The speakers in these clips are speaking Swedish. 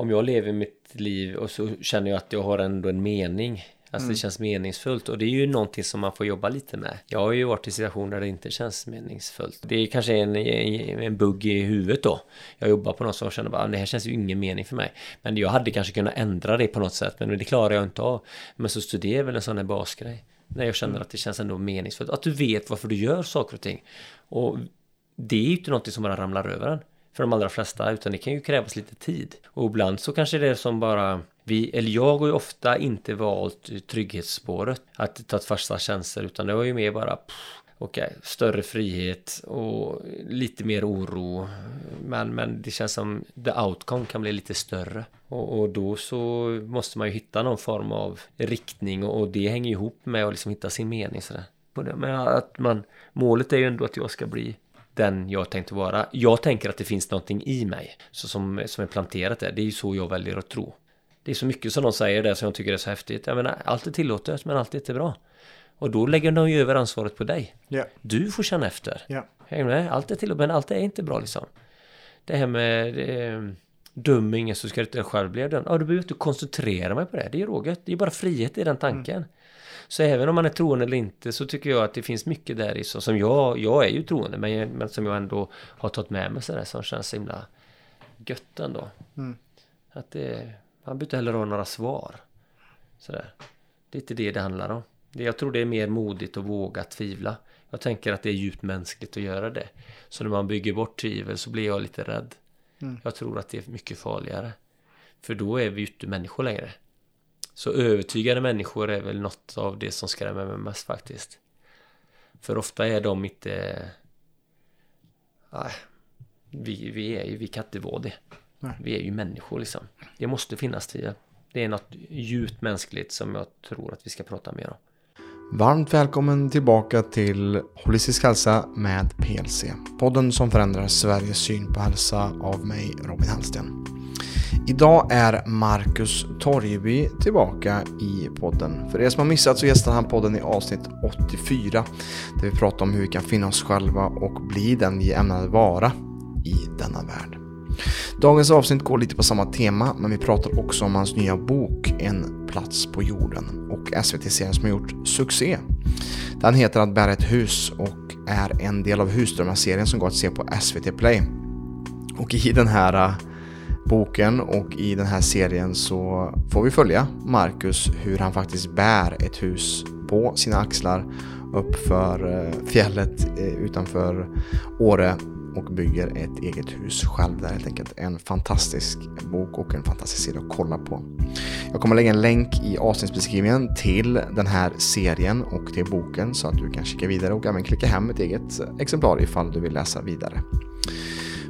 om jag lever mitt liv och så känner jag att jag har ändå en mening. Alltså Mm. det känns meningsfullt och det är ju någonting som man får jobba lite med. Jag har ju varit i situationer där det inte känns meningsfullt. Det är kanske en, en bugg i huvudet då. Jag jobbar på något som jag känner bara, det här känns ju ingen mening för mig. Men jag hade kanske kunnat ändra det på något sätt, men det klarar jag inte av. Men så studerar väl en sån här basgrej. När jag känner att det känns ändå meningsfullt. Att du vet varför du gör saker och ting. Och det är ju inte någonting som bara ramlar över en för de allra flesta, utan det kan ju krävas lite tid. Och ibland så kanske det är som bara vi, eller jag har ju ofta inte valt trygghetsspåret, att ta fasta tjänster, utan det var ju mer bara pff, Okej, större frihet och lite mer oro. Men, men det känns som the outcome kan bli lite större. Och, och då så måste man ju hitta någon form av riktning och, och det hänger ihop med att liksom hitta sin mening sådär. Men att man, målet är ju ändå att jag ska bli den jag tänkte vara. Jag tänker att det finns någonting i mig så som, som är planterat där. Det är ju så jag väljer att tro. Det är så mycket som de säger där som jag tycker är så häftigt. Jag menar, allt är tillåtet men allt är inte bra. Och då lägger de ju över ansvaret på dig. Ja. Du får känna efter. Med? Allt är tillåtet men allt är inte bra liksom. Det här med eh, döm ingen så ska du inte själv bli dömd. Ja, du behöver inte koncentrera mig på det. Det är råget. Det är bara frihet i den tanken. Så även om man är troende eller inte så tycker jag att det finns mycket där i så som jag, jag är ju troende men, men som jag ändå har tagit med mig sådär som känns himla gött ändå. Mm. Att det, man behöver inte heller ha några svar. Sådär. Det är inte det det handlar om. Det, jag tror det är mer modigt att våga tvivla. Jag tänker att det är djupt mänskligt att göra det. Så när man bygger bort tvivel så blir jag lite rädd. Mm. Jag tror att det är mycket farligare. För då är vi ju inte människor längre. Så övertygade människor är väl något av det som skrämmer mig mest faktiskt. För ofta är de inte... Nej, vi, vi är ju, vi kan inte vara det. Nej. Vi är ju människor liksom. Det måste finnas tvivel. Det är något djupt mänskligt som jag tror att vi ska prata mer om. Varmt välkommen tillbaka till Holistisk hälsa med PLC. Podden som förändrar Sveriges syn på hälsa av mig, Robin Hallsten. Idag är Marcus Torjeby tillbaka i podden. För er som har missat så gästar han podden i avsnitt 84 där vi pratar om hur vi kan finna oss själva och bli den vi ämnade vara i denna värld. Dagens avsnitt går lite på samma tema men vi pratar också om hans nya bok En plats på jorden och SVT-serien som har gjort succé. Den heter Att bära ett hus och är en del av Husdrömmar-serien som går att se på SVT Play. Och i den här boken och i den här serien så får vi följa Marcus hur han faktiskt bär ett hus på sina axlar uppför eh, fjället eh, utanför Åre och bygger ett eget hus själv där helt enkelt. En fantastisk bok och en fantastisk serie att kolla på. Jag kommer lägga en länk i avsnittsbeskrivningen till den här serien och till boken så att du kan kika vidare och även klicka hem ett eget exemplar ifall du vill läsa vidare.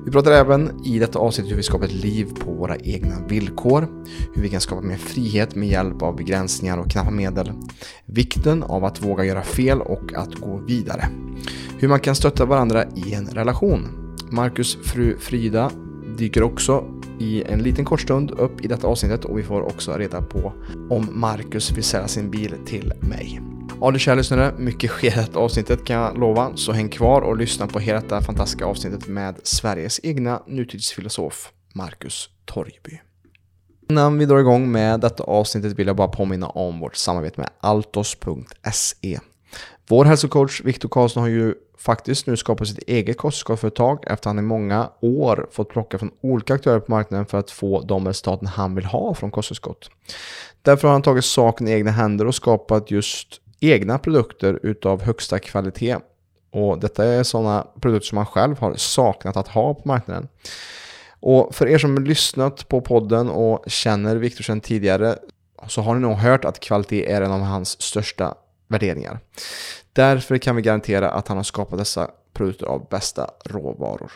Vi pratar även i detta avsnitt hur vi skapar ett liv på våra egna villkor, hur vi kan skapa mer frihet med hjälp av begränsningar och knappa medel, vikten av att våga göra fel och att gå vidare, hur man kan stötta varandra i en relation. Marcus fru Frida dyker också i en liten kort stund upp i detta avsnittet och vi får också reda på om Marcus vill sälja sin bil till mig. Ja du kära lyssnare, mycket sker i detta avsnittet kan jag lova, så häng kvar och lyssna på hela detta fantastiska avsnittet med Sveriges egna nutidsfilosof Marcus Torgby. Innan vi drar igång med detta avsnittet vill jag bara påminna om vårt samarbete med altos.se. Vår hälsocoach Viktor Karlsson har ju faktiskt nu skapat sitt eget kostskadeföretag efter att han i många år fått plocka från olika aktörer på marknaden för att få de resultaten han vill ha från kosttillskott. Därför har han tagit saken i egna händer och skapat just egna produkter utav högsta kvalitet. Och detta är sådana produkter som man själv har saknat att ha på marknaden. Och för er som lyssnat på podden och känner Viktor sedan tidigare så har ni nog hört att kvalitet är en av hans största värderingar. Därför kan vi garantera att han har skapat dessa produkter av bästa råvaror.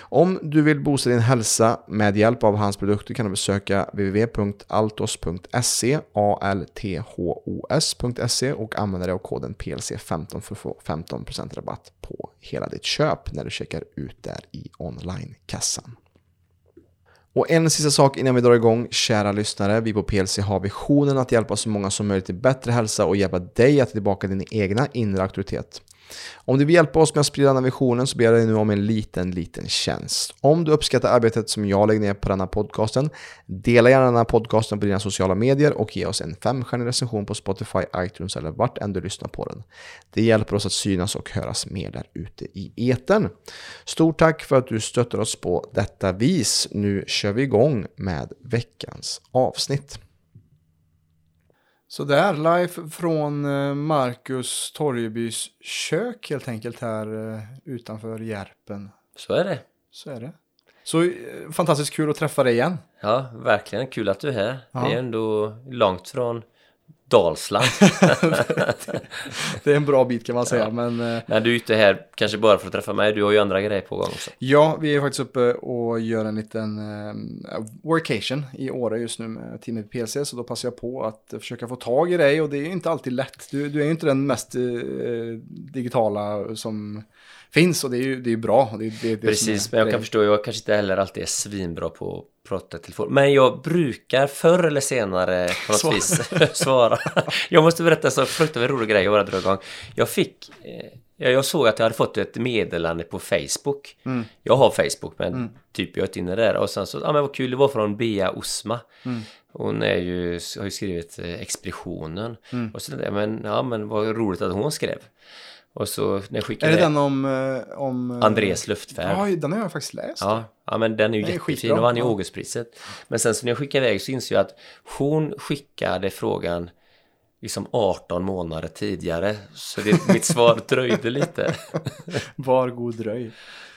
Om du vill boosta din hälsa med hjälp av hans produkter kan du besöka www.altos.se althos.se och använda dig av koden PLC15 för att få 15% rabatt på hela ditt köp när du checkar ut där i onlinekassan. Och en sista sak innan vi drar igång, kära lyssnare. Vi på PLC har visionen att hjälpa så många som möjligt till bättre hälsa och hjälpa dig att tillbaka din egna inre auktoritet. Om du vill hjälpa oss med att sprida den här visionen så ber jag dig nu om en liten, liten tjänst. Om du uppskattar arbetet som jag lägger ner på denna podcasten, dela gärna den här podcasten på dina sociala medier och ge oss en femstjärnig recension på Spotify, iTunes eller vart än du lyssnar på den. Det hjälper oss att synas och höras mer där ute i etern. Stort tack för att du stöttar oss på detta vis. Nu kör vi igång med veckans avsnitt. Så där, live från eh, Marcus Torjebys kök helt enkelt här eh, utanför Järpen. Så är det. Så är det. Så eh, fantastiskt kul att träffa dig igen. Ja, verkligen kul att du är här. Ja. Det är ändå långt från Dalsland. Det är en bra bit kan man säga. Men eh, Men du är inte här kanske bara för att träffa mig. Du har ju andra grejer på gång också. ja, vi är faktiskt uppe och gör en liten eh, workation i Åre just nu med teamet PLC. Så då passar jag på att försöka få tag i dig och det är ju inte alltid lätt. Du, du är ju inte den mest eh, digitala som finns och det är ju det är bra. Det, är- det, är Precis, men jag kan förstå, jag kanske inte heller alltid är svinbra på att prata telefon. Men jag brukar förr eller senare på något Svara. vis svara. Jag måste berätta en så fruktansvärt rolig grej jag bara drar igång. Jag fick, eh, ja, jag såg att jag hade fått ett meddelande på Facebook. Mm. Jag har Facebook, men typ jag är inte inne där. Och sen så, ja men vad kul, det var från Bea Osma. Mm. Hon är ju, har ju skrivit eh, Expeditionen. Mm. Och så jag, men, ja men vad roligt att hon skrev. Och så när jag Är skickade det den om... eh, om eh, Andres luftfärd. Ja, den har jag faktiskt läst. Ja, ja men den är ju Den är jättefin och vann ju. Augustpriset. Men sen så när jag skickade iväg så insåg jag att hon skickade frågan liksom 18 månader tidigare. Så det, mitt svar dröjde lite. Var god dröj.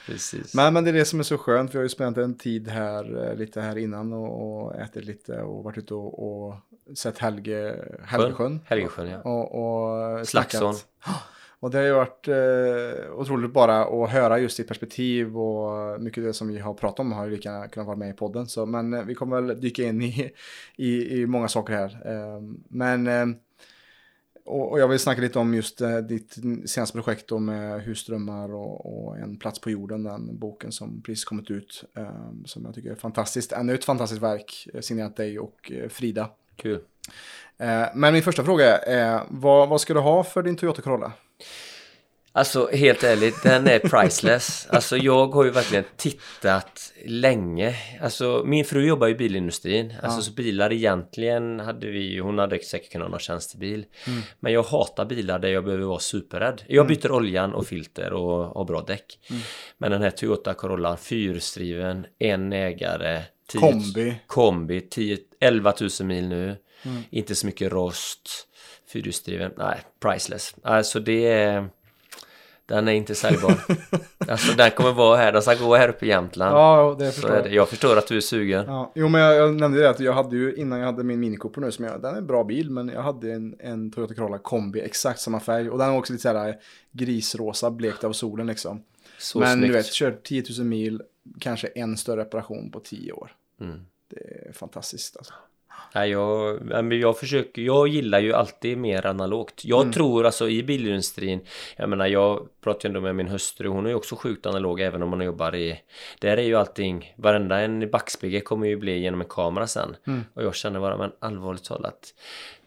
Precis. Men, men det är det som är så skönt. Vi har ju spenderat en tid här, eh, lite här innan och, och ätit lite och varit ute och, och sett Helge, Helgesjön. Helgesjön, ja. Och, och Slaxon. snackat. Och det har ju varit eh, otroligt bara att höra just ditt perspektiv och mycket av det som vi har pratat om har ju lika kunnat vara med i podden. Så, men eh, vi kommer väl dyka in i, i, i många saker här. Eh, men eh, och, och jag vill snacka lite om just eh, ditt senaste projekt då med Husdrömmar och, och En plats på jorden, den boken som precis kommit ut. Eh, som jag tycker är fantastiskt. Ännu ett fantastiskt verk, eh, signerat dig och Frida. Kul. Men min första fråga är, vad, vad ska du ha för din Toyota Corolla? Alltså helt ärligt, den är priceless. Alltså jag har ju verkligen tittat länge. Alltså min fru jobbar i bilindustrin. Alltså så bilar egentligen hade vi ju, hon hade säkert kunnat ha tjänstebil. Men jag hatar bilar där jag behöver vara superrädd. Jag byter oljan och filter och har bra däck. Men den här Toyota Corolla, fyrstriven, en ägare. 10 Kombi. Kombi, 10, 11 000 mil nu. Inte så mycket rost. Fyrhjulsdriven, nej, priceless. Alltså det är... Den är inte säljbar. alltså den kommer vara här, den ska gå här uppe i Jämtland. Ja, det förstår jag. Jag förstår att du är sugen. Ja, jo, men jag, jag nämnde det att jag hade ju innan jag hade min Mini Cooper nu som jag, den är en bra bil, men jag hade en, en Toyota Corolla kombi, exakt samma färg och den var också lite såhär grisrosa, blekt av solen liksom. Så men snyggt. du vet, kört 10 000 mil, kanske en större reparation på 10 år. Mm. Det är fantastiskt alltså. Nej, jag, jag försöker, jag gillar ju alltid mer analogt. Jag Mm. tror alltså i bilindustrin, jag menar jag pratar ju ändå med min hustru, hon är ju också sjukt analog även om man jobbar i, där är ju allting, varenda en backspegel kommer ju bli genom en kamera sen. Mm. Och jag känner bara, men allvarligt talat,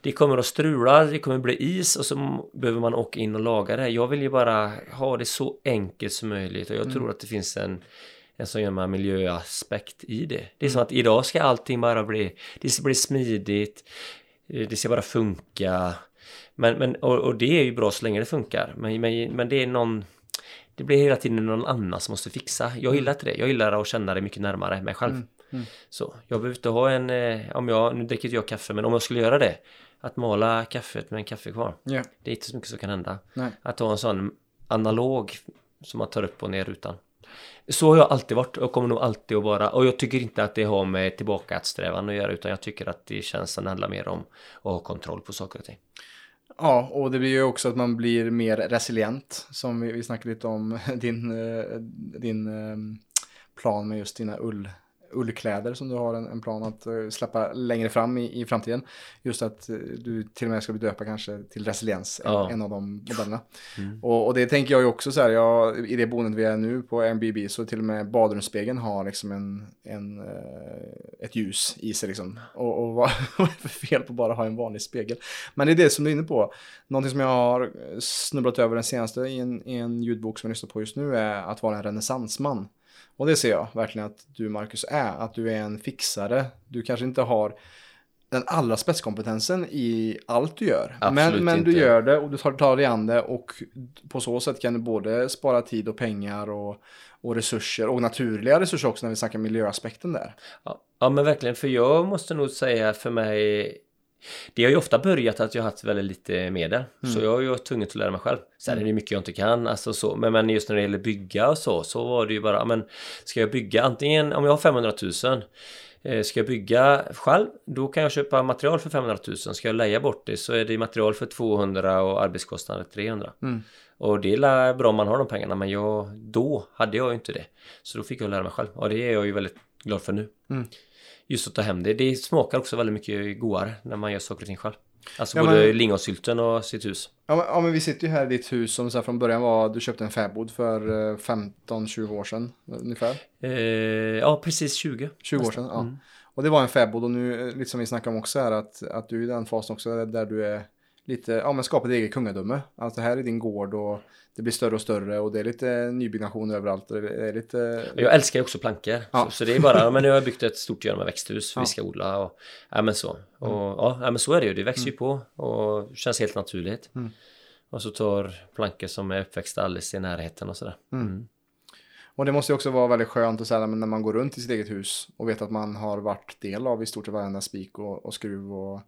det kommer att strula, det kommer bli is och så behöver man åka in och laga det. Jag vill ju bara ha det så enkelt som möjligt och jag Mm. tror att det finns en en sån gammal miljöaspekt i det. Det är Mm. som att idag ska allting bara bli, det ska bli smidigt, eh, det ska bara funka. Men, men, och, och det är ju bra så länge det funkar. Men, men, men det är någon, det blir hela tiden någon annan som måste fixa. Jag gillar inte det. Jag gillar att känna det mycket närmare mig själv. mm. Så jag behöver inte ha en, eh, om jag, nu dricker inte jag kaffe, men om jag skulle göra det. Att mala kaffet med en kaffekvarn. Ja, Det är inte så mycket som kan hända. nej. Att ha en sån analog som man tar upp och ner rutan. Så har jag alltid varit och kommer nog alltid att vara. Och jag tycker inte att det har med tillbaka att göra utan jag tycker att det känns som det handlar mer om att ha kontroll på saker och ting. Ja, och det blir ju också att man blir mer resilient. Som vi, vi snackade lite om din, eh, din eh, plan med just dina ull, ullkläder som du har en, en plan att eh, släppa längre fram i, i framtiden. Just att eh, du till och med ska bli döpa kanske till resiliens, en, Ja. en av de modellerna. Mm. Och, och det tänker jag ju också så här, jag, i det boendet vi är nu på Airbnb så till och med badrumsspegeln har liksom en, en, eh, ett ljus i sig liksom. Och, och vad, vad är det för fel på att bara ha en vanlig spegel? Men det är det som du är inne på. Någonting som jag har snubblat över den senaste i en, i en ljudbok som jag lyssnar på just nu är att vara en renässansman. Och det ser jag verkligen att du Marcus är. Att du är en fixare. Du kanske inte har den allra spetskompetensen i allt du gör. Men, Absolut men du inte. gör det och du tar, tar dig an det och på så sätt kan du både spara tid och pengar och, och resurser och naturliga resurser också när vi snackar miljöaspekten där. Ja, ja men verkligen, för jag måste nog säga för mig det har ju ofta börjat att jag har haft väldigt lite medel. Så jag har ju varit tvungen att lära mig själv. Sen är det mycket jag inte kan, alltså så. Men, men just när det gäller bygga och så, så var det ju bara, men ska jag bygga antingen, om jag har 500 000 eh, Ska jag bygga själv, då kan jag köpa material för 500 000. Ska jag leja bort det så är det material för 200 och arbetskostnader 300. Mm. Och det är bra om man har de pengarna, men jag, då hade jag ju inte det. Så då fick jag lära mig själv. Och det är jag ju väldigt glad för nu. Mm. Just att ta hem det. Det smakar också väldigt mycket godare när man gör saker och ting själv. Alltså Ja, både men- lingonsylten och sitt hus. Ja men, ja men vi sitter ju här i ditt hus som så här från början var, du köpte en fäbod för eh, 15-20 år sedan ungefär. Eh, ja, precis 20. 20 år sedan, ja. Och det var en fäbod och nu, eh, lite som vi snackade om också här, att, att du är i den fasen också där- där du är lite, ja men skapar ett eget kungadöme. Alltså här är din gård och det blir större och större och det är lite nybyggnation överallt det är lite... Jag älskar ju också plankor. Ja. Så, så det är bara, men nu har jag byggt ett stort göra med växthus Ja. vi ska odla och ja men så. Och ja, ja men så är det ju. Det växer ju på och känns helt naturligt. Mm. Och så tar plankor som är uppväxta alldeles i närheten och sådär. Mm. Och det måste ju också vara väldigt skönt att säga, när man går runt i sitt eget hus och vet att man har varit del av i stort sett varenda spik och, och skruv och,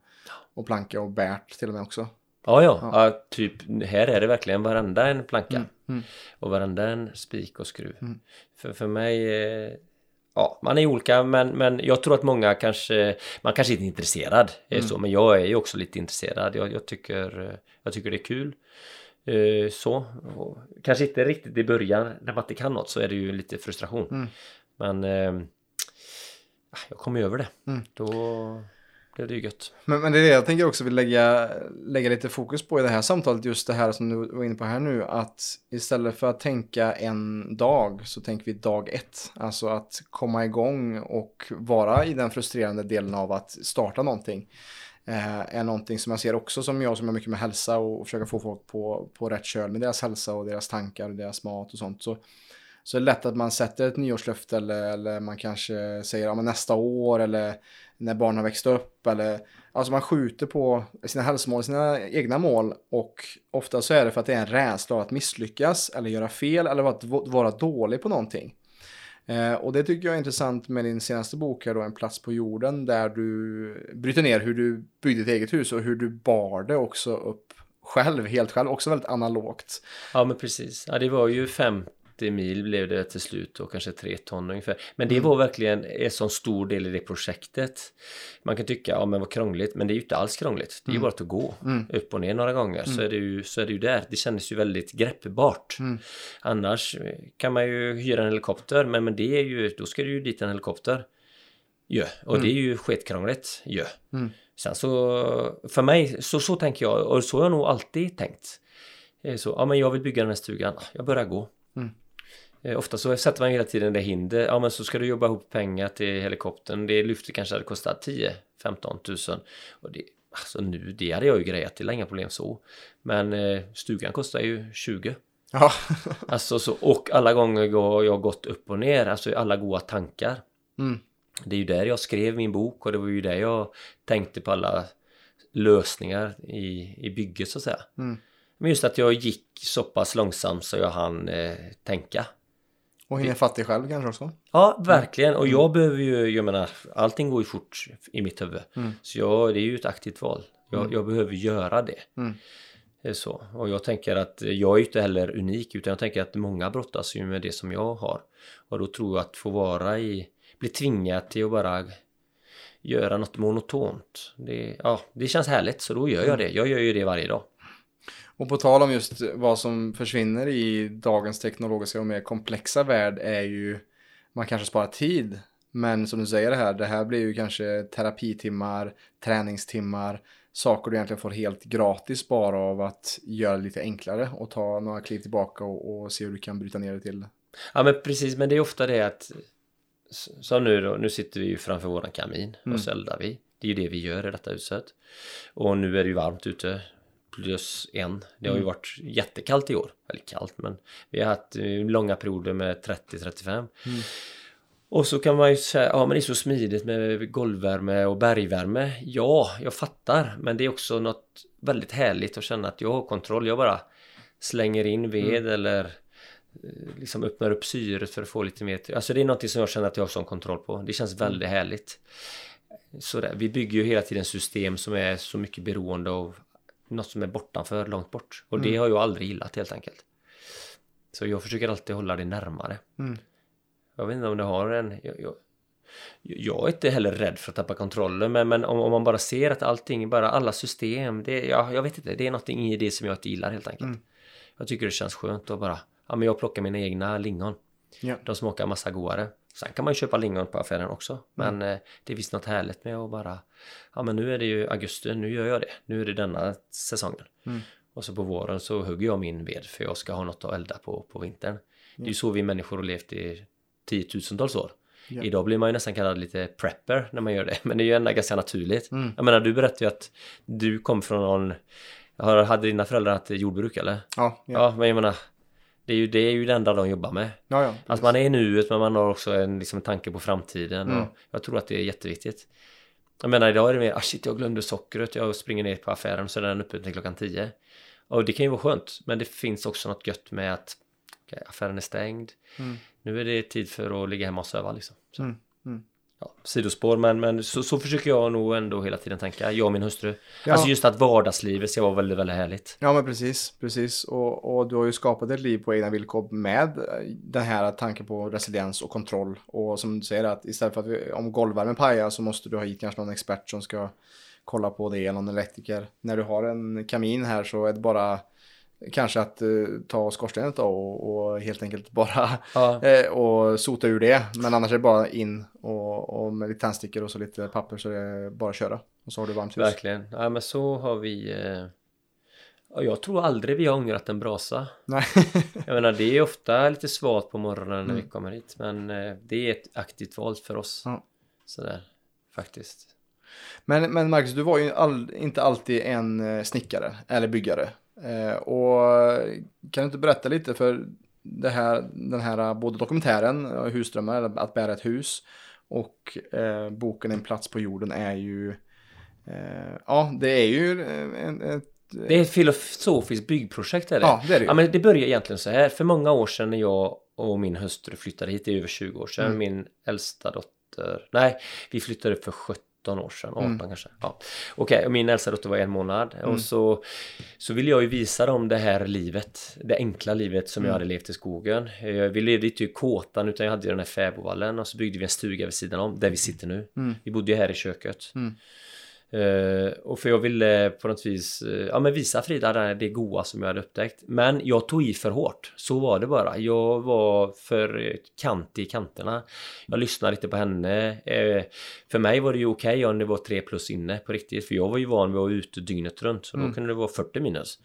och planka och bärt till och med också. Ja, ja, ja. typ här är det verkligen varenda en planka. mm. Och varenda en spik och skruv. Mm. För, för mig, eh, ja, man är olika men, men jag tror att många kanske, man kanske inte är intresserad. eh, Mm. Så, men jag är ju också lite intresserad. Jag, jag, tycker, eh, jag tycker det är kul. Eh, Så, och kanske inte riktigt i början när man inte kan något så är det ju lite frustration. Mm. Men eh, jag kommer över det. Mm. Då blev det ju gött. Men, men det är det jag tänker också vill lägga, lägga lite fokus på i det här samtalet, just det här som du var inne på här nu, att istället för att tänka en dag så tänker vi dag ett. Alltså att komma igång och vara i den frustrerande delen av att starta någonting. Eh, är någonting som jag ser också som jag som har mycket med hälsa och, och försöka få folk på, på rätt köl med deras hälsa och deras tankar och deras mat och sånt. Så, så är det lätt att man sätter ett nyårslöfte eller, eller man kanske säger ja, men nästa år eller när barnen har växt upp eller alltså man skjuter på sina hälsomål, sina egna mål och ofta så är det för att det är en rädsla av att misslyckas eller göra fel eller att vara dålig på någonting. Eh, och det tycker jag är intressant med din senaste bok här då, En plats på jorden, där du bryter ner hur du byggde ditt eget hus och hur du bar det också upp själv, helt själv, också väldigt analogt. Ja men precis. Ja, det var ju 50 mil blev det till slut och kanske 3 ton ungefär. Men det var verkligen en sån stor del i det projektet. Man kan tycka, ja men vad krångligt, men det är ju inte alls krångligt. Det är ju bara att gå Mm. upp och ner några gånger så, är det ju, så är det ju där. Det kändes ju väldigt greppbart. Mm. Annars kan man ju hyra en helikopter, men, men det är ju, då ska du ju dit en helikopter. Ja, och det är ju skitkrångligt. Ja. Mm. Sen så, för mig, så, så tänker jag, och så har jag nog alltid tänkt. Eh, Så, ja men jag vill bygga den här stugan, jag börjar gå. Eh, Ofta så sätter man hela tiden det hinder, ja men så ska du jobba ihop pengar till helikoptern, det lyftet kanske hade kostat 10-15 tusen. Och det, alltså nu, det hade jag ju grejat till, inga problem så. Men eh, stugan kostar ju 20. Ja, Alltså så, och alla gånger jag har gått upp och ner, alltså alla goda tankar. mm. Det är ju där jag skrev min bok och det var ju där jag tänkte på alla lösningar i, i bygget så att säga. Mm. Men just att jag gick så pass långsamt så jag hann eh, tänka. Och hinner fattig själv kanske också. Ja, verkligen. Och jag behöver ju, jag menar, allting går ju fort i mitt huvud. Mm. Så jag, det är ju ett aktivt val. Jag, jag behöver göra det. Mm. Det är så. Och jag tänker att jag är ju inte heller unik utan jag tänker att många brottas ju med det som jag har. Och då tror jag att få vara i, bli tvingad till att bara göra något monotont. Det, ja, det känns härligt så då gör jag det. Jag gör ju det varje dag. Och på tal om just vad som försvinner i dagens teknologiska och mer komplexa värld är ju man kanske sparar tid Men som du säger det här, det här blir ju kanske terapitimmar, träningstimmar, saker du egentligen får helt gratis bara av att göra det lite enklare och ta några kliv tillbaka och, och se hur du kan bryta ner det till. Ja men precis, men det är ofta det att som nu då, nu sitter vi ju framför våran kamin och så eldar vi. Det är ju det vi gör i detta huset. Och nu är det ju varmt ute. Plus en. Det har ju varit jättekallt i år. Eller kallt men vi har haft eh, långa perioder med 30-35. Och så kan man ju säga, ja men det är så smidigt med golvvärme och bergvärme. Ja, jag fattar. Men det är också något väldigt härligt att känna att jag har kontroll. Jag bara slänger in ved eller eh, liksom öppnar upp syret för att få lite mer. Alltså det är någonting som jag känner att jag har sån kontroll på. Det känns väldigt härligt. Sådär. Vi bygger ju hela tiden system som är så mycket beroende av något som är bortanför, långt bort. Och det har jag aldrig gillat helt enkelt. Så jag försöker alltid hålla det närmare. Mm. Jag vet inte om det har en... Jag, jag, jag är inte heller rädd för att tappa kontrollen men, men om, om man bara ser att allting, bara alla system, det, ja, jag vet inte, det är någonting i det som jag inte gillar helt enkelt. Mm. Jag tycker det känns skönt att bara, ja men jag plockar mina egna lingon. Ja. De smakar massa godare. Sen kan man ju köpa lingon på affären också. Men eh, det är visst något härligt med att bara, ja men nu är det ju augusti, nu gör jag det. Nu är det denna säsongen. Mm. Och så på våren så hugger jag min ved för jag ska ha något att elda på på vintern. Det är ju så vi människor har levt i tiotusentals år. Ja. Idag blir man ju nästan kallad lite prepper när man gör det. Men det är ju ändå ganska naturligt. Mm. Jag menar, du berättade ju att du kom från någon... Hade dina föräldrar haft jordbruk eller? Ja, ja, Ja, men jag menar... Det är, ju, det är ju det enda de jobbar med. ja. ja. Att man är i nuet men man har också en liksom, tanke på framtiden. Mm. Och jag tror att det är jätteviktigt. Jag menar idag är det mer, ah shit jag glömde sockret. Jag springer ner på affären så är den uppe till klockan 10. Och det kan ju vara skönt. Men det finns också något gött med att okej, affären är stängd. Mm. Nu är det tid för att ligga hemma och söva liksom. Mm. Mm. Ja, sidospår men, men så, så försöker jag nog ändå hela tiden tänka. Jag och min hustru. Ja. Alltså just att vardagslivet ska vara väldigt, väldigt härligt. Ja men precis, precis. Och, och du har ju skapat ett liv på egna villkor med den här tanken på resiliens och kontroll. Och som du säger att istället för att vi, om golvvärmen pajar så måste du ha hit kanske någon expert som ska kolla på det, eller någon elektriker. När du har en kamin här så är det bara kanske att eh, ta skorstenen då och, och helt enkelt bara Ja, eh, och sota ur det. Men annars är det bara in och, och med lite tändstickor och så lite papper så det är bara att köra. Och så har du varmt hus. verkligen. Ja men så har vi... Eh... Ja, jag tror aldrig vi har ångrat en brasa. Nej. Jag menar det är ofta lite svalt på morgonen när Mm. vi kommer hit. Men eh, det är ett aktivt val för oss. Ja. Sådär, faktiskt. Men, men Marcus, du var ju all, inte alltid en eh, snickare eller byggare. Eh, och kan du inte berätta lite för det här, den här eh, både dokumentären, eh, Husdrömmar, Att bära ett hus, och eh, boken En plats på jorden är ju, eh, ja, det är ju eh, en, ett, Det är ett filosofiskt byggprojekt är det. ja, det är det ju. Ja men det börjar egentligen så här. För många år sedan när jag och min hustru flyttade hit, det är över 20 år sedan. Mm. Min äldsta dotter, nej vi flyttade för 17 år sedan, 18 Mm. kanske. Ja. Okej, och min äldsta dotter var en månad. Mm. Och så, så ville jag ju visa dem det här livet, det enkla livet som jag Mm. hade levt i skogen. Vi levde inte i kåtan utan jag hade den här fäbodvallen och så byggde vi en stuga vid sidan om, där vi sitter nu. Mm. Vi bodde ju här i köket. Eh, och för jag ville på något vis eh, ja, men visa Frida det, det goa som jag hade upptäckt. Men jag tog i för hårt. Så var det bara. Jag var för kantig i kanterna. Jag lyssnade inte på henne. Eh, för mig var det ju okej om det var 3 plus inne på riktigt. För jag var ju van vid att vara ute dygnet runt. Så då Mm. kunde det vara 40 minus.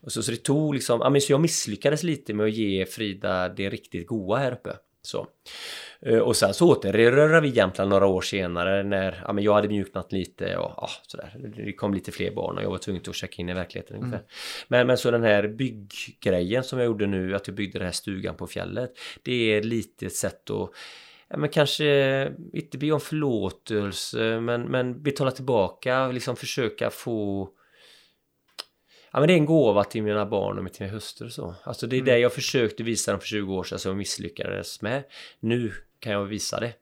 Och så, så det tog liksom, ja men så jag misslyckades lite med att ge Frida det riktigt goa här uppe. Så. Eh, Och sen så återerövrade vi Jämtland några år senare när ja, men jag hade mjuknat lite och ja, sådär. Det kom lite fler barn och jag var tvungen att checka in i verkligheten ungefär. Men, men så den här bygggrejen som jag gjorde nu, att jag byggde den här stugan på fjället. Det är lite ett sätt att Ja, men kanske inte be om förlåtelse men, men betala tillbaka liksom försöka få Ja men det är en gåva till mina barn och till min hustru så. Alltså det är det jag försökte visa dem för 20 år sedan som jag misslyckades med. Nu kan jag visa det.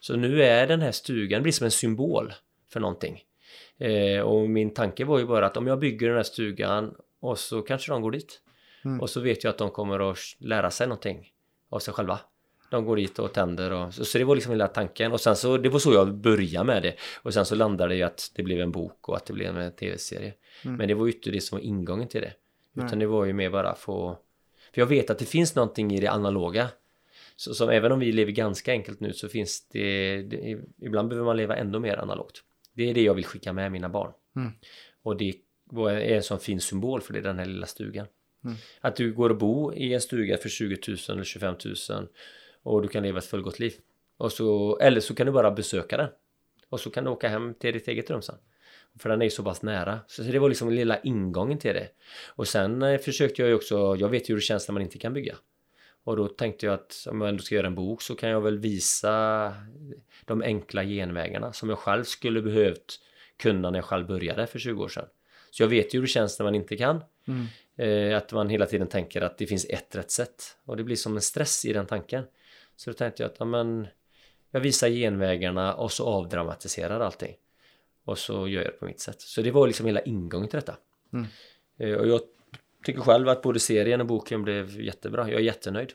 Så nu är den här stugan, det blir som en symbol för någonting. Eh, och min tanke var ju bara att om jag bygger den här stugan och så kanske de går dit. Mm. Och så vet jag att de kommer att lära sig någonting av sig själva. De går dit och tänder och så, så det var liksom hela tanken och sen så det var så jag började med det och sen så landade det ju att det blev en bok och att det blev en tv-serie. Mm. Men det var ju inte det som var ingången till det. Nej. Utan det var ju mer bara få... För jag vet att det finns någonting i det analoga Så som även om vi lever ganska enkelt nu så finns det, det ibland behöver man leva ändå mer analogt. Det är det jag vill skicka med mina barn. Mm. Och det är en sån fin symbol för det, den här lilla stugan. Mm. Att du går och bor i en stuga för 20 000 eller 25 000 och du kan leva ett fullgott liv. Och så, eller så kan du bara besöka den. Och så kan du åka hem till ditt eget rum sen. För den är ju så pass nära. Så det var liksom lilla ingången till det. Och sen eh, försökte jag ju också, jag vet ju hur det känns när man inte kan bygga. Och då tänkte jag att om jag ändå ska göra en bok så kan jag väl visa de enkla genvägarna som jag själv skulle behövt kunna när jag själv började för 20 år sedan. Så jag vet ju hur det känns när man inte kan. Mm. Eh, att man hela tiden tänker att det finns ett rätt sätt. Och det blir som en stress i den tanken. Så då tänkte jag att ja, men, jag visar genvägarna och så avdramatiserar allting. Och så gör jag det på mitt sätt. Så det var liksom hela ingången till detta. Mm. Eh, och jag tycker själv att både serien och boken blev jättebra. Jag är jättenöjd.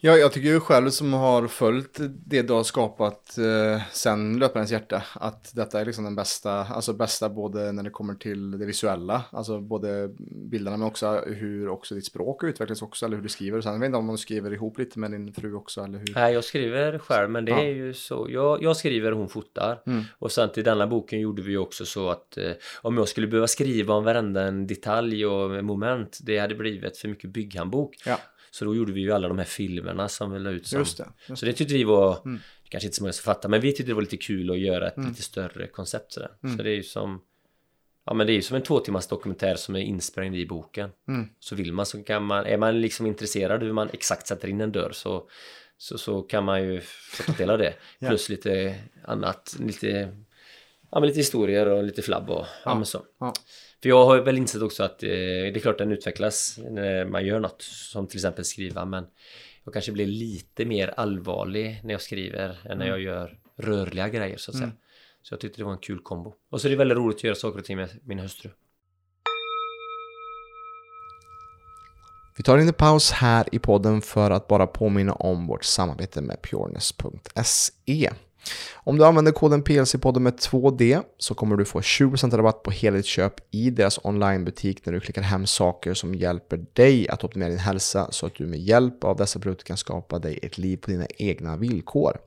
Ja, jag tycker ju själv som har följt det du har skapat eh, sen Löparens hjärta, att detta är liksom den bästa, alltså bästa både när det kommer till det visuella, alltså både bilderna men också hur också ditt språk utvecklas också, eller hur du skriver. Sen jag vet inte om du skriver ihop lite med din fru också, eller hur? nej, jag skriver själv, men det Ja. är ju så. Jag, jag skriver och hon fotar. Mm. Och sen till denna boken gjorde vi ju också så att eh, om jag skulle behöva skriva om varenda en detalj och moment, det hade blivit för mycket bygghandbok. Ja, Så då gjorde vi ju alla de här filmerna som vi la ut som just det. Just Så det tyckte vi var, Mm. kanske inte så många som fattar, men vi tyckte det var lite kul att göra ett Mm. lite större koncept sådär. Mm. Så det är ju som, ja men det är ju som en två timmars dokumentär som är insprängd i boken. Mm. Så vill man så kan man, är man liksom intresserad hur man exakt sätter in en dörr så, så, så kan man ju få ta del av det. Ja. Plus lite annat, lite, ja men lite historier och lite flabb och, ja, Ja. men så. Ja. För jag har väl insett också att eh, det är klart den utvecklas när man gör något som till exempel skriva men jag kanske blir lite mer allvarlig när jag skriver än när jag gör rörliga grejer så att säga. Mm. Så jag tyckte det var en kul kombo. Och så är det väldigt roligt att göra saker och ting med min hustru. Vi tar en paus här i podden för att bara påminna om vårt samarbete med pureness.se. Om du använder koden PLC-podden med 2D så kommer du få 20% rabatt på hela ditt köp i deras onlinebutik när du klickar hem saker som hjälper dig att optimera din hälsa så att du med hjälp av dessa produkter kan skapa dig ett liv på dina egna villkor.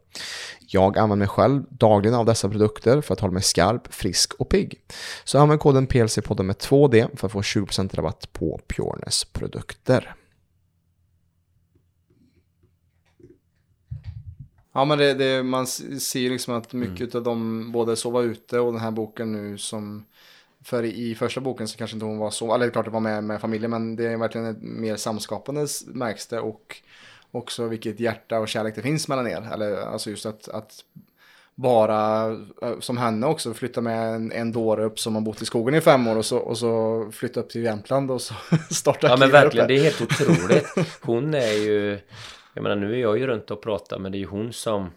Jag använder mig själv dagligen av dessa produkter för att hålla mig skarp, frisk och pigg. Så använd koden PLC-podden med 2D för att få 20% rabatt på Pureness produkter. Ja men det, det, man ser liksom att mycket av dem, både Sova ute och den här boken nu som för i första boken så kanske inte hon var så, eller klart det var med, med familjen men det är verkligen ett mer samskapande märks det och också vilket hjärta och kärlek det finns mellan er. Eller alltså just att, att bara, eh, som henne också, flytta med en, en dåre upp som har bott i skogen i fem år och så, och så flytta upp till Jämtland och så starta Ja men verkligen, uppe. det är helt otroligt. Hon är ju, jag menar nu är jag ju runt och pratar men det är ju hon som,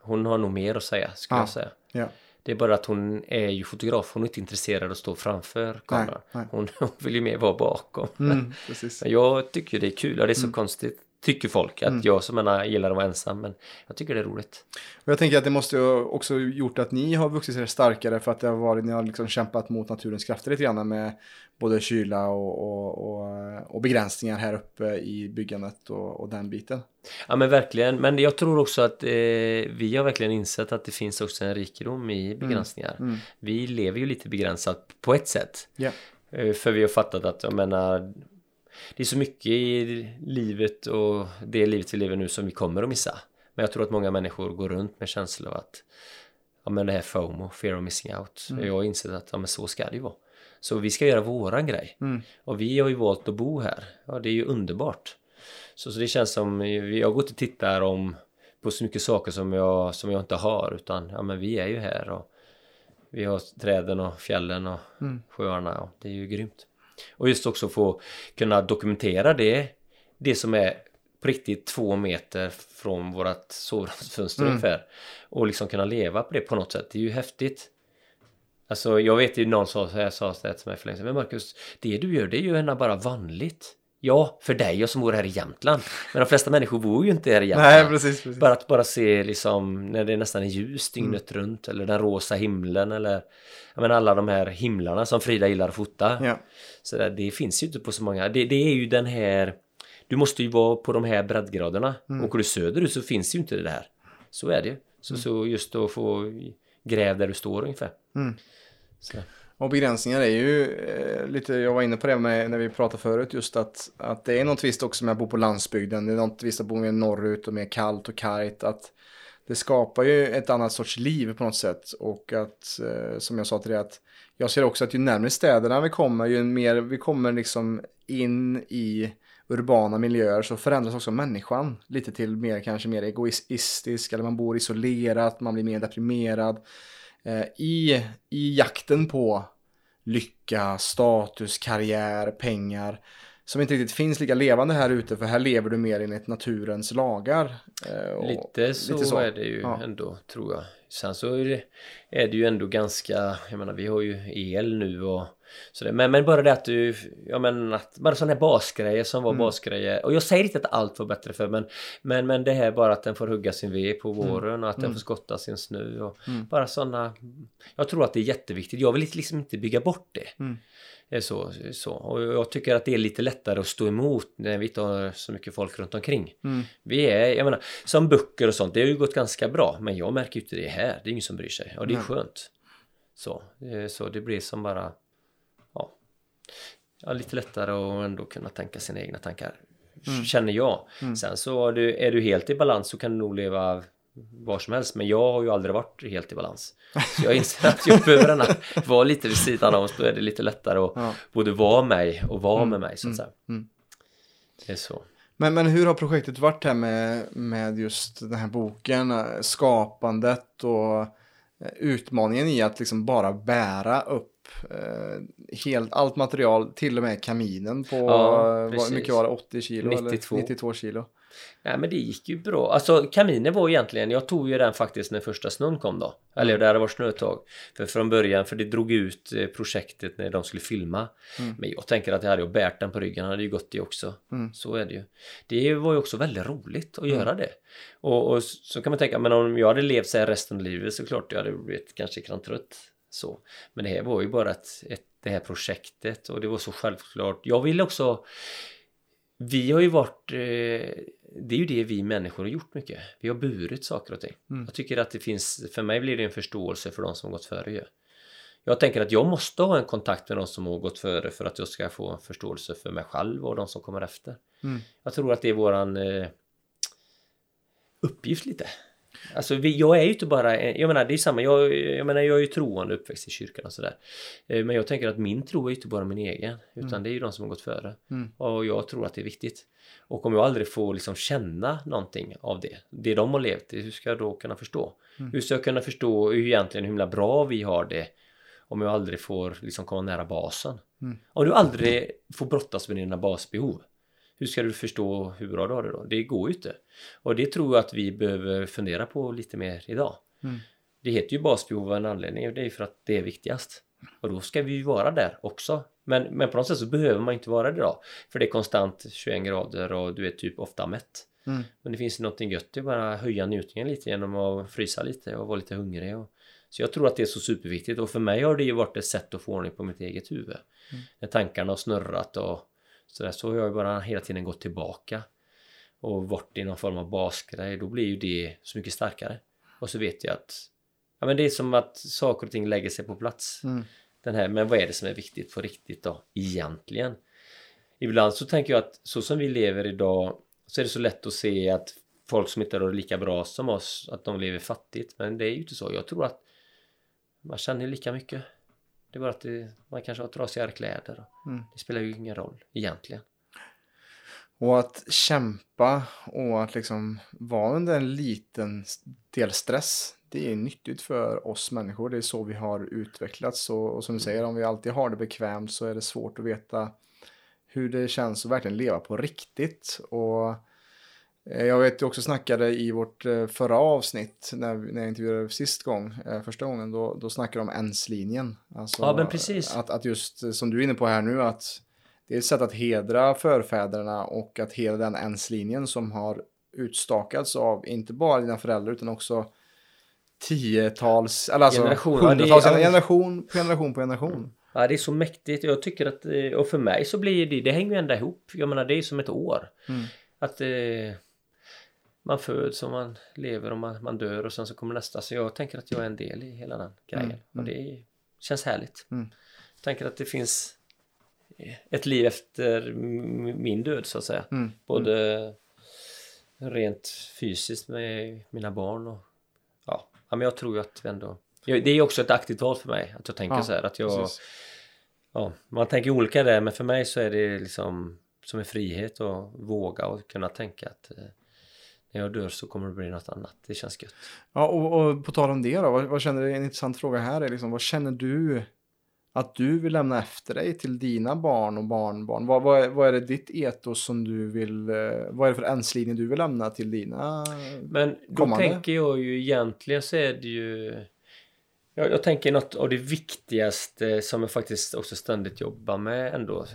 hon har nog mer att säga skulle Ja. jag säga. Ja. Det är bara att hon är ju fotograf, hon är inte intresserad av att stå framför kameran. Hon, hon vill ju mer vara bakom. Mm. Men jag tycker det är kul, ja det är så Mm. konstigt. Tycker folk att jag som menar gillar att vara ensam men jag tycker det är roligt. Och jag tänker att det måste också gjort att ni har vuxit er starkare för att det har varit, ni har liksom kämpat mot naturens krafter lite grann med både kyla och, och, och, och begränsningar här uppe i byggandet och, och den biten. Ja men verkligen, men jag tror också att eh, vi har verkligen insett att det finns också en rikedom i begränsningar. Mm. Vi lever ju lite begränsat på ett sätt. Eh, För vi har fattat att, jag menar, det är så mycket i livet och det livet vi lever nu som vi kommer att missa. Men jag tror att många människor går runt med känslan av att, ja men det här FOMO, fear of missing out. Jag har insett att, ja men så ska det ju vara. Så vi ska göra våran grej. Mm. Och vi har ju valt att bo här. Ja, det är ju underbart. Så, så det känns som, vi har gått och tittar om på så mycket saker som jag, som jag inte har. Utan, ja men vi är ju här och vi har träden och fjällen och Mm. sjöarna och det är ju grymt. Och just också få kunna dokumentera det, det som är på riktigt två meter från vårat sovrumsfönster Mm. ungefär. Och liksom kunna leva på det på något sätt, det är ju häftigt. Alltså jag vet ju någon sa så här, sa så här till mig för länge sedan, men Marcus, det du gör det är ju ändå bara vanligt. Ja, för dig och som bor här i Jämtland. Men de flesta människor bor ju inte här i Jämtland. Nej, precis. precis. Bara att bara se liksom när det nästan är ljus dygnet Mm. runt eller den rosa himlen eller jag menar alla de här himlarna som Frida gillar att fota. Ja. Så där, det finns ju inte på så många. Det, det är ju den här du måste ju vara på de här breddgraderna. Mm. Åker du söderut så finns ju inte det där. Så är det ju. Så, Mm. så just att få gräv där du står ungefär. Mm. Så. Och begränsningar är ju eh, lite, jag var inne på det med, när vi pratade förut, just att, att det är något visst också med att bo på landsbygden. Det är något visst att bo mer norrut och mer kallt och kargt. Att det skapar ju ett annat sorts liv på något sätt. Och att, eh, som jag sa till dig, att jag ser också att ju närmare städerna vi kommer, ju mer vi kommer liksom in i urbana miljöer så förändras också människan lite till mer kanske mer egoistisk eller man bor isolerat, man blir mer deprimerad. Eh, i, I jakten på lycka, status, karriär, pengar som inte riktigt finns lika levande här ute för här lever du mer enligt naturens lagar. Eh, Lite, så lite så. är det ju Ja. ändå tror jag. Sen så är det, är det ju ändå ganska, jag menar vi har ju el nu och sådär. Men, men bara det att du, ja men att, bara sådana här basgrejer som var Mm. basgrejer. Och jag säger inte att allt var bättre för men, men, men det här bara att den får hugga sin ved på våren och att den Mm. får skotta sin snö och Mm. bara sådana. Jag tror att det är jätteviktigt. Jag vill liksom inte bygga bort det. Mm. Det är så, så. Och jag tycker att det är lite lättare att stå emot när vi inte har så mycket folk runt omkring. Mm. Vi är, jag menar, som böcker och sånt, det har ju gått ganska bra. Men jag märker ju inte det här. Det är ingen som bryr sig. Och det är Nej. skönt. Så, eh, så det blir som bara, ja lite lättare att ändå kunna tänka sina egna tankar. Mm. Känner jag. Mm. Sen så är du, är du helt i balans så kan du nog leva var som helst. Men jag har ju aldrig varit helt i balans. Så jag inser att jag behöver gärna vara lite vid sidan av. Så är det lite lättare att Ja. både vara mig och vara Mm, med mig så att mm, säga. mm. Det är så. Men, men hur har projektet varit här med, med just den här boken, eh, skapandet och eh, utmaningen i att liksom bara bära upp eh, helt, allt material, till och med kaminen på, Ja, eh, vad, precis. mycket var det, 80 kilo 92. eller 92 kilo? Nej men det gick ju bra. Alltså kaminen var egentligen, jag tog ju den faktiskt när första snön kom då. Eller där det var snötag. För från början, för det drog ut eh, projektet när de skulle filma. Mm. Men jag tänker att jag hade ju bärt den på ryggen, hade ju gått det också. Mm. Så är det ju. Det var ju också väldigt roligt att göra det. Och, och så kan man tänka, men om jag hade levt så här resten av livet så klart jag hade blivit kanske krantrött. Så. Men det här var ju bara ett, ett, det här projektet och det var så självklart. Jag ville också vi har ju varit, eh, det är ju det vi människor har gjort mycket. Vi har burit saker och ting. Mm. Jag tycker att det finns, för mig blir det en förståelse för de som gått före ju. Jag tänker att jag måste ha en kontakt med de som har gått före för att jag ska få en förståelse för mig själv och de som kommer efter. Mm. Jag tror att det är våran eh, uppgift lite. Alltså vi, jag är ju inte bara, jag menar det är samma, jag, jag menar jag är ju troende uppväxt i kyrkan och sådär. Eh, Men jag tänker att min tro är ju inte bara min egen, utan det är ju de som har gått före. Mm. Och jag tror att det är viktigt. Och om jag aldrig får liksom känna någonting av det, det de har levt, hur ska jag då kunna förstå? Mm. Hur ska jag kunna förstå hur egentligen hur himla bra vi har det om jag aldrig får liksom komma nära basen? Mm. Om du aldrig får brottas med dina basbehov, hur ska du förstå hur bra du har det då? Det går ju inte. Och det tror jag att vi behöver fundera på lite mer idag. Mm. Det heter ju basbehov av en anledning och det är för att det är viktigast. Och då ska vi ju vara där också. Men, men på något sätt så behöver man inte vara det då. För det är konstant 21 grader och du är typ ofta mätt. Mm. Men det finns någonting gött i att bara höja njutningen lite genom att frysa lite och vara lite hungrig. Och... Så jag tror att det är så superviktigt och för mig har det ju varit ett sätt att få ordning på mitt eget huvud. Mm. När tankarna har snurrat och sådär så har jag bara hela tiden gått tillbaka och varit i någon form av basgrej. Då blir ju det så mycket starkare. Och så vet jag att ja, men det är som att saker och ting lägger sig på plats. Mm. Den här, men vad är det som är viktigt på riktigt då? Egentligen. Ibland så tänker jag att så som vi lever idag så är det så lätt att se att folk som inte har det lika bra som oss, att de lever fattigt. Men det är ju inte så. Jag tror att man känner lika mycket. Det är bara att det, man kanske har trasigare kläder. Mm. Det spelar ju ingen roll egentligen. Och att kämpa och att liksom vara under en liten del stress. Det är nyttigt för oss människor. Det är så vi har utvecklats. Och, och som du säger, om vi alltid har det bekvämt så är det svårt att veta hur det känns att verkligen leva på riktigt. Och jag vet du också snackade i vårt eh, förra avsnitt när, när jag intervjuade sist gång, eh, första gången, då, då snackade de om ens-linjen. Alltså, Ja, men precis. Att, att just eh, som du är inne på här nu att det är ett sätt att hedra förfäderna och att hedra den ens-linjen som har utstakats av inte bara dina föräldrar utan också tiotals, eller alltså Generation, ja, är- hundratals, ja. generation på generation på generation. Ja, det är så mäktigt. Jag tycker att, eh, och för mig så blir det, det hänger ju ända ihop. Jag menar det är som ett år. Mm. Att eh, man föds och man lever och man, man dör och sen så kommer nästa. Så jag tänker att jag är en del i hela den grejen. Mm, Och det är, känns härligt. Mm. Jag tänker att det finns ett liv efter min död så att säga. Mm. Både rent fysiskt med mina barn och ja, men jag tror ju att vi ändå det är också ett aktivt val för mig att jag tänker Ja, så här att jag Precis. ja, man tänker olika där men för mig så är det liksom som en frihet att våga och kunna tänka att eh, när jag dör så kommer det bli något annat. Det känns gött. Ja, och, och på tal om det då, vad, vad känner du, en intressant fråga här är liksom, vad känner du att du vill lämna efter dig till dina barn och barnbarn? Vad, vad, är, vad är det ditt etos som du vill, eh, vad är det för enslinje du vill lämna till dina? Men då Kommande. tänker jag ju egentligen så är det ju jag, jag tänker något av det viktigaste som jag faktiskt också ständigt jobbar med ändå.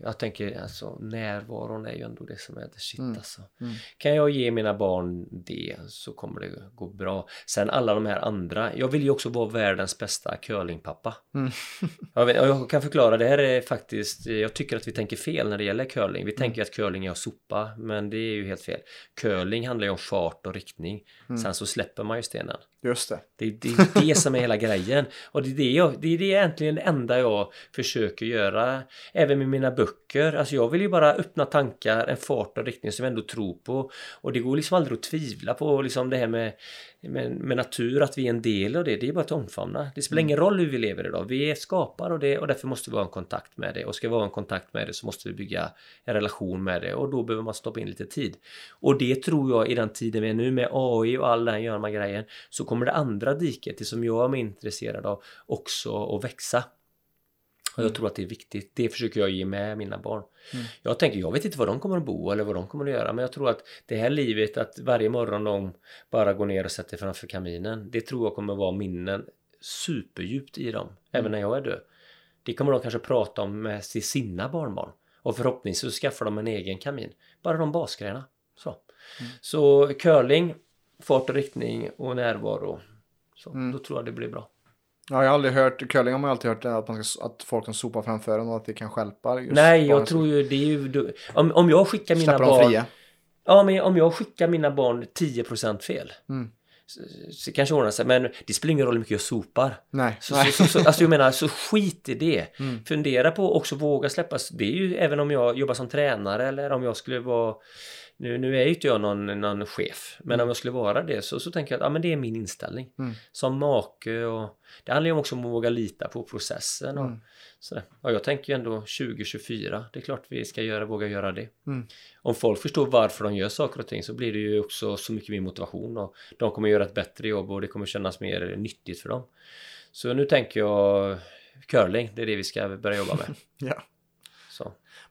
Jag tänker alltså närvaron är ju ändå det som är det shit Mm. alltså. Mm. Kan jag ge mina barn det så kommer det gå bra. Sen alla de här andra. Jag vill ju också vara världens bästa curlingpappa. Mm. Jag, vet, jag kan förklara, det här är faktiskt, jag tycker att vi tänker fel när det gäller curling. Vi tänker att curling är att sopa, men det är ju helt fel. Curling handlar ju om fart och riktning. Mm. Sen så släpper man ju stenen. Just det. Det är det, är det som är hela grejen. Och det är det, jag, det är det egentligen det enda jag försöker göra. Även med mina böcker. Alltså jag vill ju bara öppna tankar, en fart och riktning som jag ändå tror på. Och det går liksom aldrig att tvivla på liksom det här med, med, med natur, att vi är en del av det. Det är bara att omfamna. Det spelar ingen roll hur vi lever idag. Vi är skapare och, det, och därför måste vi ha en kontakt med det. Och ska vi ha en kontakt med det så måste vi bygga en relation med det. Och då behöver man stoppa in lite tid. Och det tror jag i den tiden vi är nu med AI och all den gör man grejen så kommer det andra diket, det som jag är intresserad av, också att växa. Och jag tror att det är viktigt. Det försöker jag ge med mina barn. Mm. Jag tänker, jag vet inte var de kommer att bo eller vad de kommer att göra, men jag tror att det här livet, att varje morgon de bara går ner och sätter framför kaminen, det tror jag kommer att vara minnen superdjupt i dem, även när jag är död. Det kommer de kanske prata om med sina barnbarn. Och förhoppningsvis skaffar de en egen kamin. Bara de basgrejerna. Så, så curling, fart och riktning och närvaro. Så, Mm. Då tror jag det blir bra. Ja, jag har aldrig hört, curling har man alltid hört att, man ska, att folk kan sopa framför en och att det kan stjälpa. Nej, jag tror ju det är ju... Om, om jag skickar mina barn... fria. Ja, men om jag skickar mina barn 10% fel. Mm. Så, så kanske ordnar sig. Men det spelar ingen roll hur mycket jag sopar. Nej. Så, Nej. så, så, alltså jag menar, så skit i det. Mm. Fundera på också våga släppa. Det är ju även om jag jobbar som tränare eller om jag skulle vara nu, nu är ju inte jag någon, någon chef, men om jag skulle vara det så, så tänker jag att ja, men det är min inställning. Mm. Som make och det handlar ju också om att våga lita på processen. Och, Mm. sådär. och jag tänker ju ändå 2024, det är klart vi ska göra, våga göra det. Mm. Om folk förstår varför de gör saker och ting så blir det ju också så mycket mer motivation och de kommer göra ett bättre jobb och det kommer kännas mer nyttigt för dem. Så nu tänker jag curling, det är det vi ska börja jobba med. Ja.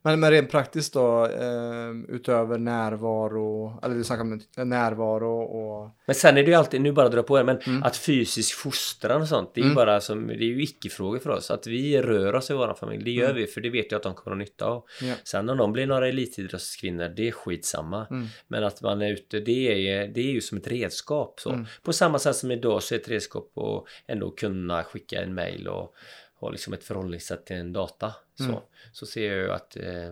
Men, men rent praktiskt då, eh, utöver närvaro, eller du snackar om närvaro och... Men sen är det ju alltid, nu bara dra på det, men Mm. att fysisk fostran och sånt, det är ju Mm. bara som, det är ju icke-frågor för oss. Att vi rör oss i vår familj, det gör Mm. vi för det vet jag att de kommer att ha nytta av. Ja. Sen om de blir några elitidrottskvinnor, det är skitsamma. Mm. Men att man är ute, det är, det är ju som ett redskap. Så. Mm. På samma sätt som idag så är ett redskap att ändå kunna skicka en mail och ha liksom ett förhållningssätt till en data. Så, Mm. så ser jag ju att eh,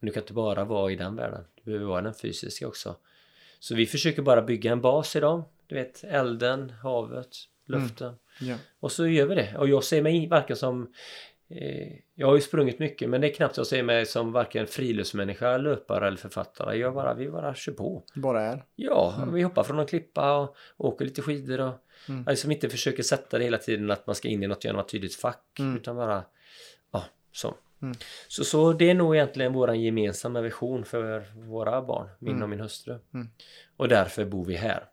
du kan inte bara vara i den världen. Du behöver vara i den fysiska också. Så vi försöker bara bygga en bas i dem. Du vet, elden, havet, luften. Ja. Och så gör vi det. Och jag ser mig varken som... Eh, jag har ju sprungit mycket men det är knappt jag ser mig som varken friluftsmänniska, löpare eller författare. Jag bara, vi bara kör på. Bara är. Ja, Mm. vi hoppar från en klippa och åker lite skidor och Mm. liksom inte försöker sätta det hela tiden att man ska in i något, göra något tydligt fack Mm. utan bara ja, så. Mm. så. Så det är nog egentligen vår gemensamma vision för våra barn, min Mm. och min hustru. Mm. Och därför bor vi här.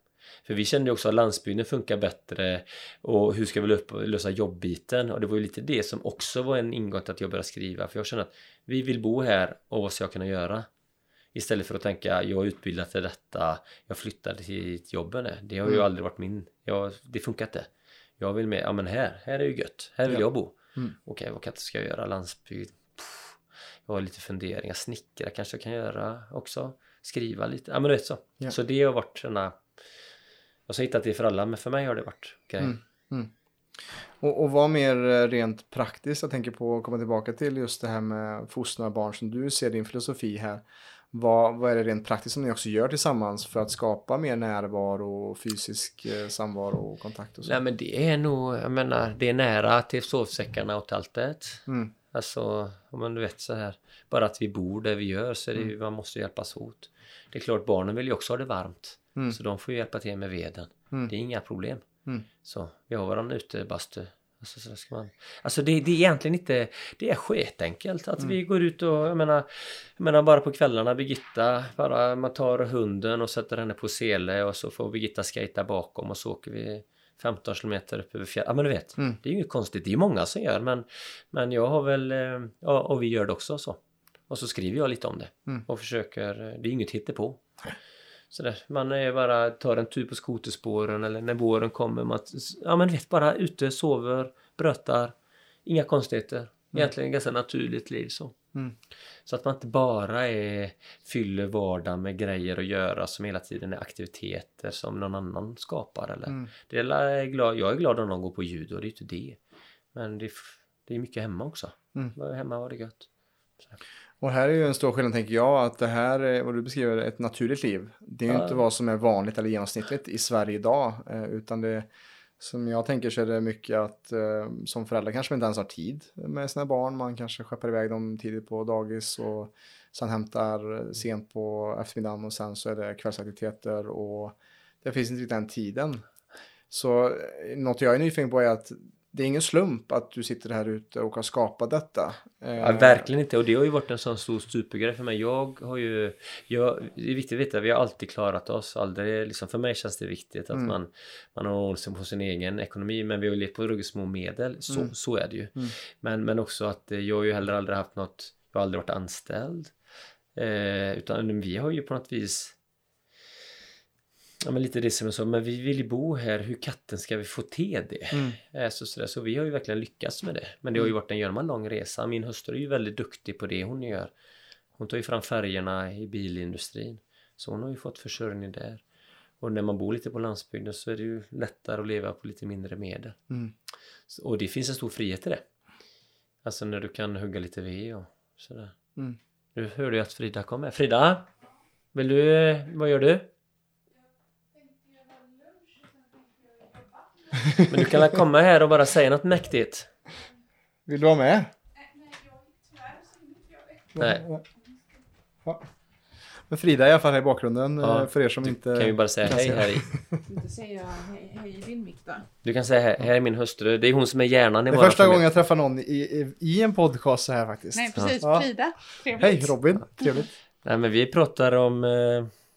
För vi kände också att landsbygden funkar bättre och hur ska vi lösa jobbbiten? Och det var ju lite det som också var en ingång till att jag började skriva. För jag känner att vi vill bo här och vad ska jag kunna göra? Istället för att tänka jag är utbildad till detta, jag flyttade till jobben. är. Det har ju Mm. aldrig varit min, jag, det funkar inte. Jag vill med, ja men här, här är ju gött, här vill Ja. jag bo. Mm. Okej, vad kan- ska jag göra? Landsbygd? Pff, Jag har lite funderingar, snickra kanske jag kan göra också. Skriva lite, ja men du vet så. Ja. Så det har varit såna Jag har hittat det för alla men för mig har det varit grejer. Mm. Mm. Och, och vad mer eh, rent praktiskt, jag tänker på att komma tillbaka till just det här med fostra barn som du ser din filosofi här. Vad, vad är det rent praktiskt som ni också gör tillsammans för att skapa mer närvaro, fysisk eh, samvaro och kontakt? Och så? Nej men det är nog, jag menar, det är nära till sovsäckarna och tältet. Mm. Alltså, om man vet så här, bara att vi bor där vi gör så är det ju, man måste hjälpas åt. Det är klart, barnen vill ju också ha det varmt. Mm. Så de får ju hjälpa till med veden. Mm. Det är inga problem. Mm. Så, vi har våran utebastu. Alltså, så ska man... alltså det, det är egentligen inte, det är skitenkelt att vi går ut och, jag menar, jag menar bara på kvällarna, Birgitta, bara man tar hunden och sätter henne på sele och så får Birgitta skejta bakom och så åker vi 15 kilometer upp över fjället. Ja men du vet, Mm. det är ju inget konstigt, det är många som gör men, men jag har väl, eh, ja och vi gör det också så. Och så skriver jag lite om det Mm. och försöker, det är inget hittepå. Sådär. Man är bara tar en tur på skoterspåren eller när våren kommer. Man, ja men vet bara ute, sover, brötar. Inga konstigheter. Egentligen ganska naturligt liv så. Mm. Så att man inte bara är, fyller vardagen med grejer att göra som hela tiden är aktiviteter som någon annan skapar. Eller. Mm. Det är jag, är glad, jag är glad om någon går på judo, det är inte det. Men det, det är mycket hemma också. Mm. Hemma har det gött. Och här är ju en stor skillnad tänker jag att det här är vad du beskriver ett naturligt liv. Det är ju Ja. inte vad som är vanligt eller genomsnittligt i Sverige idag eh, utan det som jag tänker så är det mycket att eh, som förälder kanske man inte ens har tid med sina barn. Man kanske skeppar iväg dem tidigt på dagis och sen hämtar sent på eftermiddagen och sen så är det kvällsaktiviteter och det finns inte riktigt den tiden. Så eh, något jag är nyfiken på är att det är ingen slump att du sitter här ute och har skapat detta. Eh, Ja, verkligen inte. Och det har ju varit en sån stor supergrej för mig. Jag har ju... Jag, det är viktigt att veta, vi har alltid klarat oss. Aldrig, liksom, för mig känns det viktigt att Mm. man, man har ordning på sin egen ekonomi. Men vi har ju levt på ruggigt små medel. Så, Mm. så är det ju. Mm. Men, men också att eh, jag har ju heller aldrig haft något... Jag har aldrig varit anställd. Eh, utan vi har ju på något vis... Ja men lite det som jag sa, men vi vill ju bo här, hur katten ska vi få till det? Mm. Eh, Så, sådär. så vi har ju verkligen lyckats med det. Men det har ju varit en gör man lång resa. Min hustru är ju väldigt duktig på det hon gör. Hon tar ju fram färgerna i bilindustrin. Så hon har ju fått försörjning där. Och när man bor lite på landsbygden så är det ju lättare att leva på lite mindre medel. Mm. Så- Och det finns en stor frihet i det. Alltså när du kan hugga lite ved och sådär. Mm. Nu hörde jag att Frida kom med. Frida! Vill du, vad gör du? Men du kan väl komma här och bara säga något mäktigt? Vill du vara med? Nej. Ja. Men Frida är i alla fall här i bakgrunden Ja, eh, för er som Du inte kan ju bara säga hej här i. Inte säga hej, hej i din mick då. Du kan säga här, här är min hustru. Det är hon som är hjärnan i Det är våra första gången jag träffar någon i, i, i en podcast så här faktiskt. Nej precis, Ja. Frida. Trevligt. Hej Robin, trevligt. Nej men vi pratar om eh,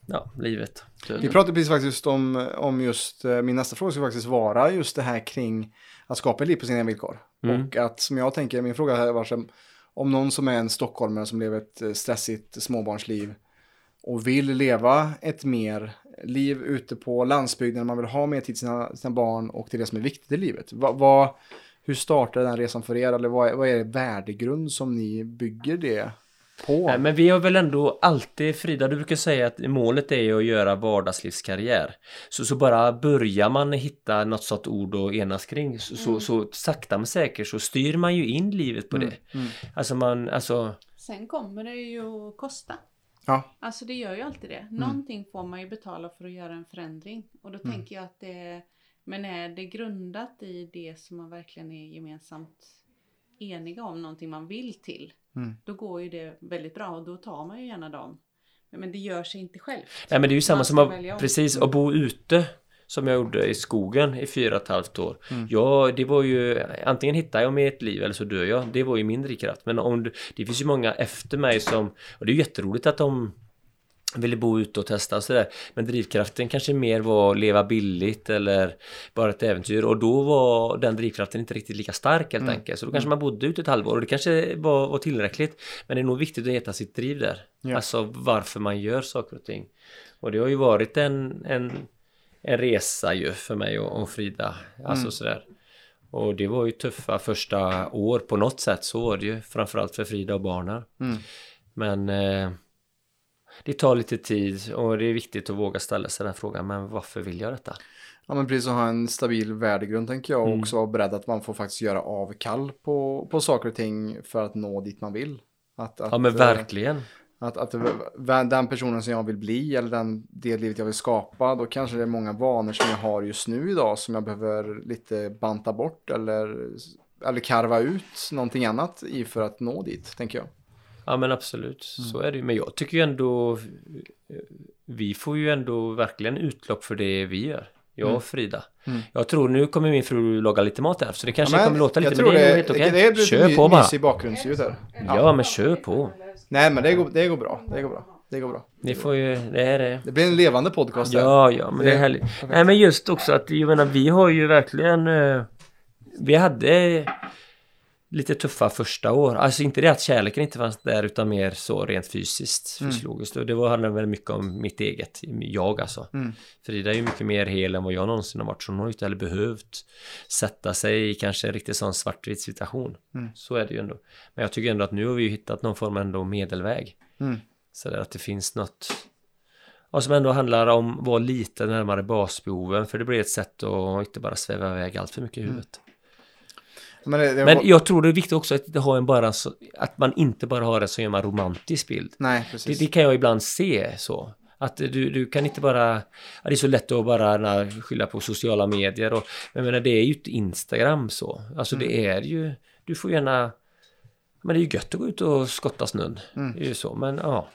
ja, livet. Vi pratade precis faktiskt om, om just, eh, min nästa fråga ska faktiskt vara just det här kring att skapa liv på sina villkor. Mm. Och att som jag tänker, min fråga här var som, om någon som är en stockholmare som lever ett eh, stressigt småbarnsliv och vill leva ett mer liv ute på landsbygden, man vill ha mer tid till sina, sina barn och till det som är viktigt i livet. Vad, vad, hur startade den resan för er? Eller vad är, vad är värdegrund som ni bygger det på? Men vi har väl ändå alltid, Frida du brukar säga att målet är ju att göra vardagslivskarriär. Så, så bara börjar man hitta något sånt ord att enas kring så, så, så sakta men säkert så styr man ju in livet på det. Mm. Alltså man, alltså Sen kommer det ju att kosta. Ja. Alltså det gör ju alltid det. Någonting får man ju betala för att göra en förändring. Och då tänker jag att det Men är det grundat i det som man verkligen är gemensamt eniga om, någonting man vill till. Mm. Då går ju det väldigt bra och då tar man ju gärna dem. Men det gör sig inte själv. Nej men det är ju samma som att, precis, att bo ute som jag gjorde i skogen i fyra och ett halvt år. Mm. Ja, det var ju antingen hittar jag mig ett liv eller så dör jag. Det var ju min drivkraft. Men om du, det finns ju många efter mig som, och det är jätteroligt att de ville bo ute och testa och sådär. Men drivkraften kanske mer var att leva billigt eller bara ett äventyr. Och då var den drivkraften inte riktigt lika stark helt Mm. enkelt. Så då kanske man bodde ute ett halvår och det kanske var, var tillräckligt. Men det är nog viktigt att hitta sitt driv där. Ja. Alltså varför man gör saker och ting. Och det har ju varit en, en, en resa ju för mig och, och Frida. Alltså Mm. sådär. Och det var ju tuffa första år på något sätt. Så var det ju. Framförallt för Frida och barnen. Mm. Men eh, det tar lite tid och det är viktigt att våga ställa sig den frågan. Men varför vill jag detta? Ja men precis att ha en stabil värdegrund tänker jag och Mm. också vara beredd att man får faktiskt göra avkall på, på saker och ting för att nå dit man vill. Att, att, Ja men eh, verkligen. Att, att den personen som jag vill bli eller den, det livet jag vill skapa, då kanske det är många vanor som jag har just nu idag som jag behöver lite banta bort eller, eller karva ut någonting annat i för att nå dit, tänker jag. Ja men absolut, så är det ju. Men jag tycker ju ändå eh, Vi får ju ändå verkligen utlopp för det vi gör. Jag och Frida. Mm. Jag tror nu kommer min fru laga lite mat här så det kanske Ja, men kommer låta lite men det är det, helt okej. det lite Kör på bara. mysig bakgrundsljud här. Ja men kör på. Nej men det går, det går bra, det går bra, det går bra. Ni får ju, det är det. Det blir en levande podcast där. Ja, ja, men det är Det- härligt. Nej, men just också att jag menar, vi har ju verkligen... eh, Vi hade lite tuffa första år. Alltså inte det att kärleken inte fanns där utan mer så rent fysiskt, Mm. fysiologiskt. Och det var, handlade väldigt mycket om mitt eget, jag alltså. Mm. Frida är ju mycket mer hel än vad jag någonsin har varit. Så hon har ju inte heller behövt sätta sig i kanske en riktigt sån svartvit situation. Mm. Så är det ju ändå. Men jag tycker ändå att nu har vi ju hittat någon form ändå medelväg. Mm. Så där att det finns något och som ändå handlar om att vara lite närmare basbehoven för det blir ett sätt att inte bara sväva iväg allt för mycket i huvudet. Men, det, det Men jag tror det är viktigt också att, det har en bara så, att man inte bara har det som gör man romantisk bild. Nej, Det, precis. det kan jag ibland se så. Att du, du kan inte bara... Det är så lätt att bara na, skylla på sociala medier. Och, men menar, det är ju inte Instagram så. Alltså det är ju... Du får gärna... Men det är ju gött att gå ut och skotta snön. Det är ju så. Men ja.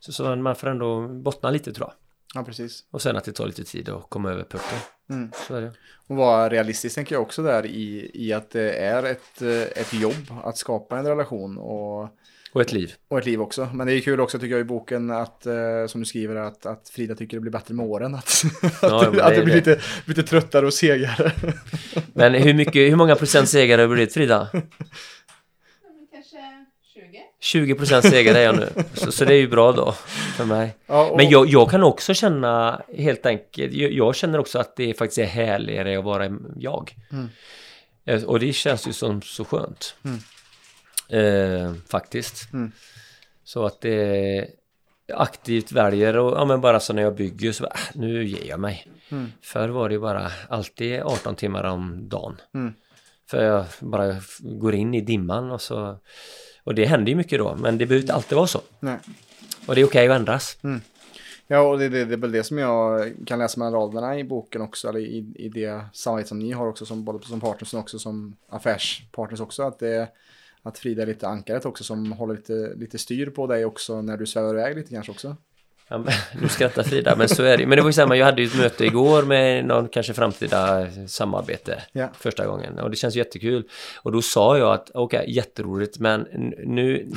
Så, så man får ändå bottna lite tror jag. Ja, precis. Och sen att det tar lite tid att komma över pucken. Mm. Så är det. Och vara realistisk tänker jag också där i, i att det är ett, eh, ett jobb att skapa en relation och, Och ett liv. och ett liv också. Men det är kul också tycker jag i boken att, eh, som du skriver, att, att Frida tycker det blir bättre med åren. Att, Ja, att, det, att det blir det. lite, lite tröttare och segare. Men hur, mycket, hur många procent segare har du blivit Frida? Kanske 20? 20 procent segare är jag nu. Så, så det är ju bra då för mig. Ja, och, Men jag, jag kan också känna helt enkelt, jag, jag känner också att det faktiskt är härligare att vara jag. Mm. Eh, Och det känns ju som så skönt. Mm. Eh, faktiskt. Mm. Så att det aktivt väljer och ja men bara så när jag bygger så bara, äh, nu ger jag mig. Mm. Förr var det ju bara alltid 18 timmar om dagen. Mm. För jag bara går in i dimman och så och det händer ju mycket då men det behöver inte alltid vara så. nej. Och det är okej att ändras. Ja, och det, det, det är väl det som jag kan läsa mellan raderna i boken också, eller i, i det samarbete som ni har också, som, både som partners och också som affärspartners också, att, det, att Frida är lite ankaret också som håller lite, lite styr på dig också när du svävar iväg lite kanske också. Ja, men, nu skrattar Frida, men så är det Men det var ju samma, jag hade ju ett möte igår med någon kanske framtida samarbete Ja. första gången och det känns jättekul. Och då sa jag att okej, jätteroligt men nu,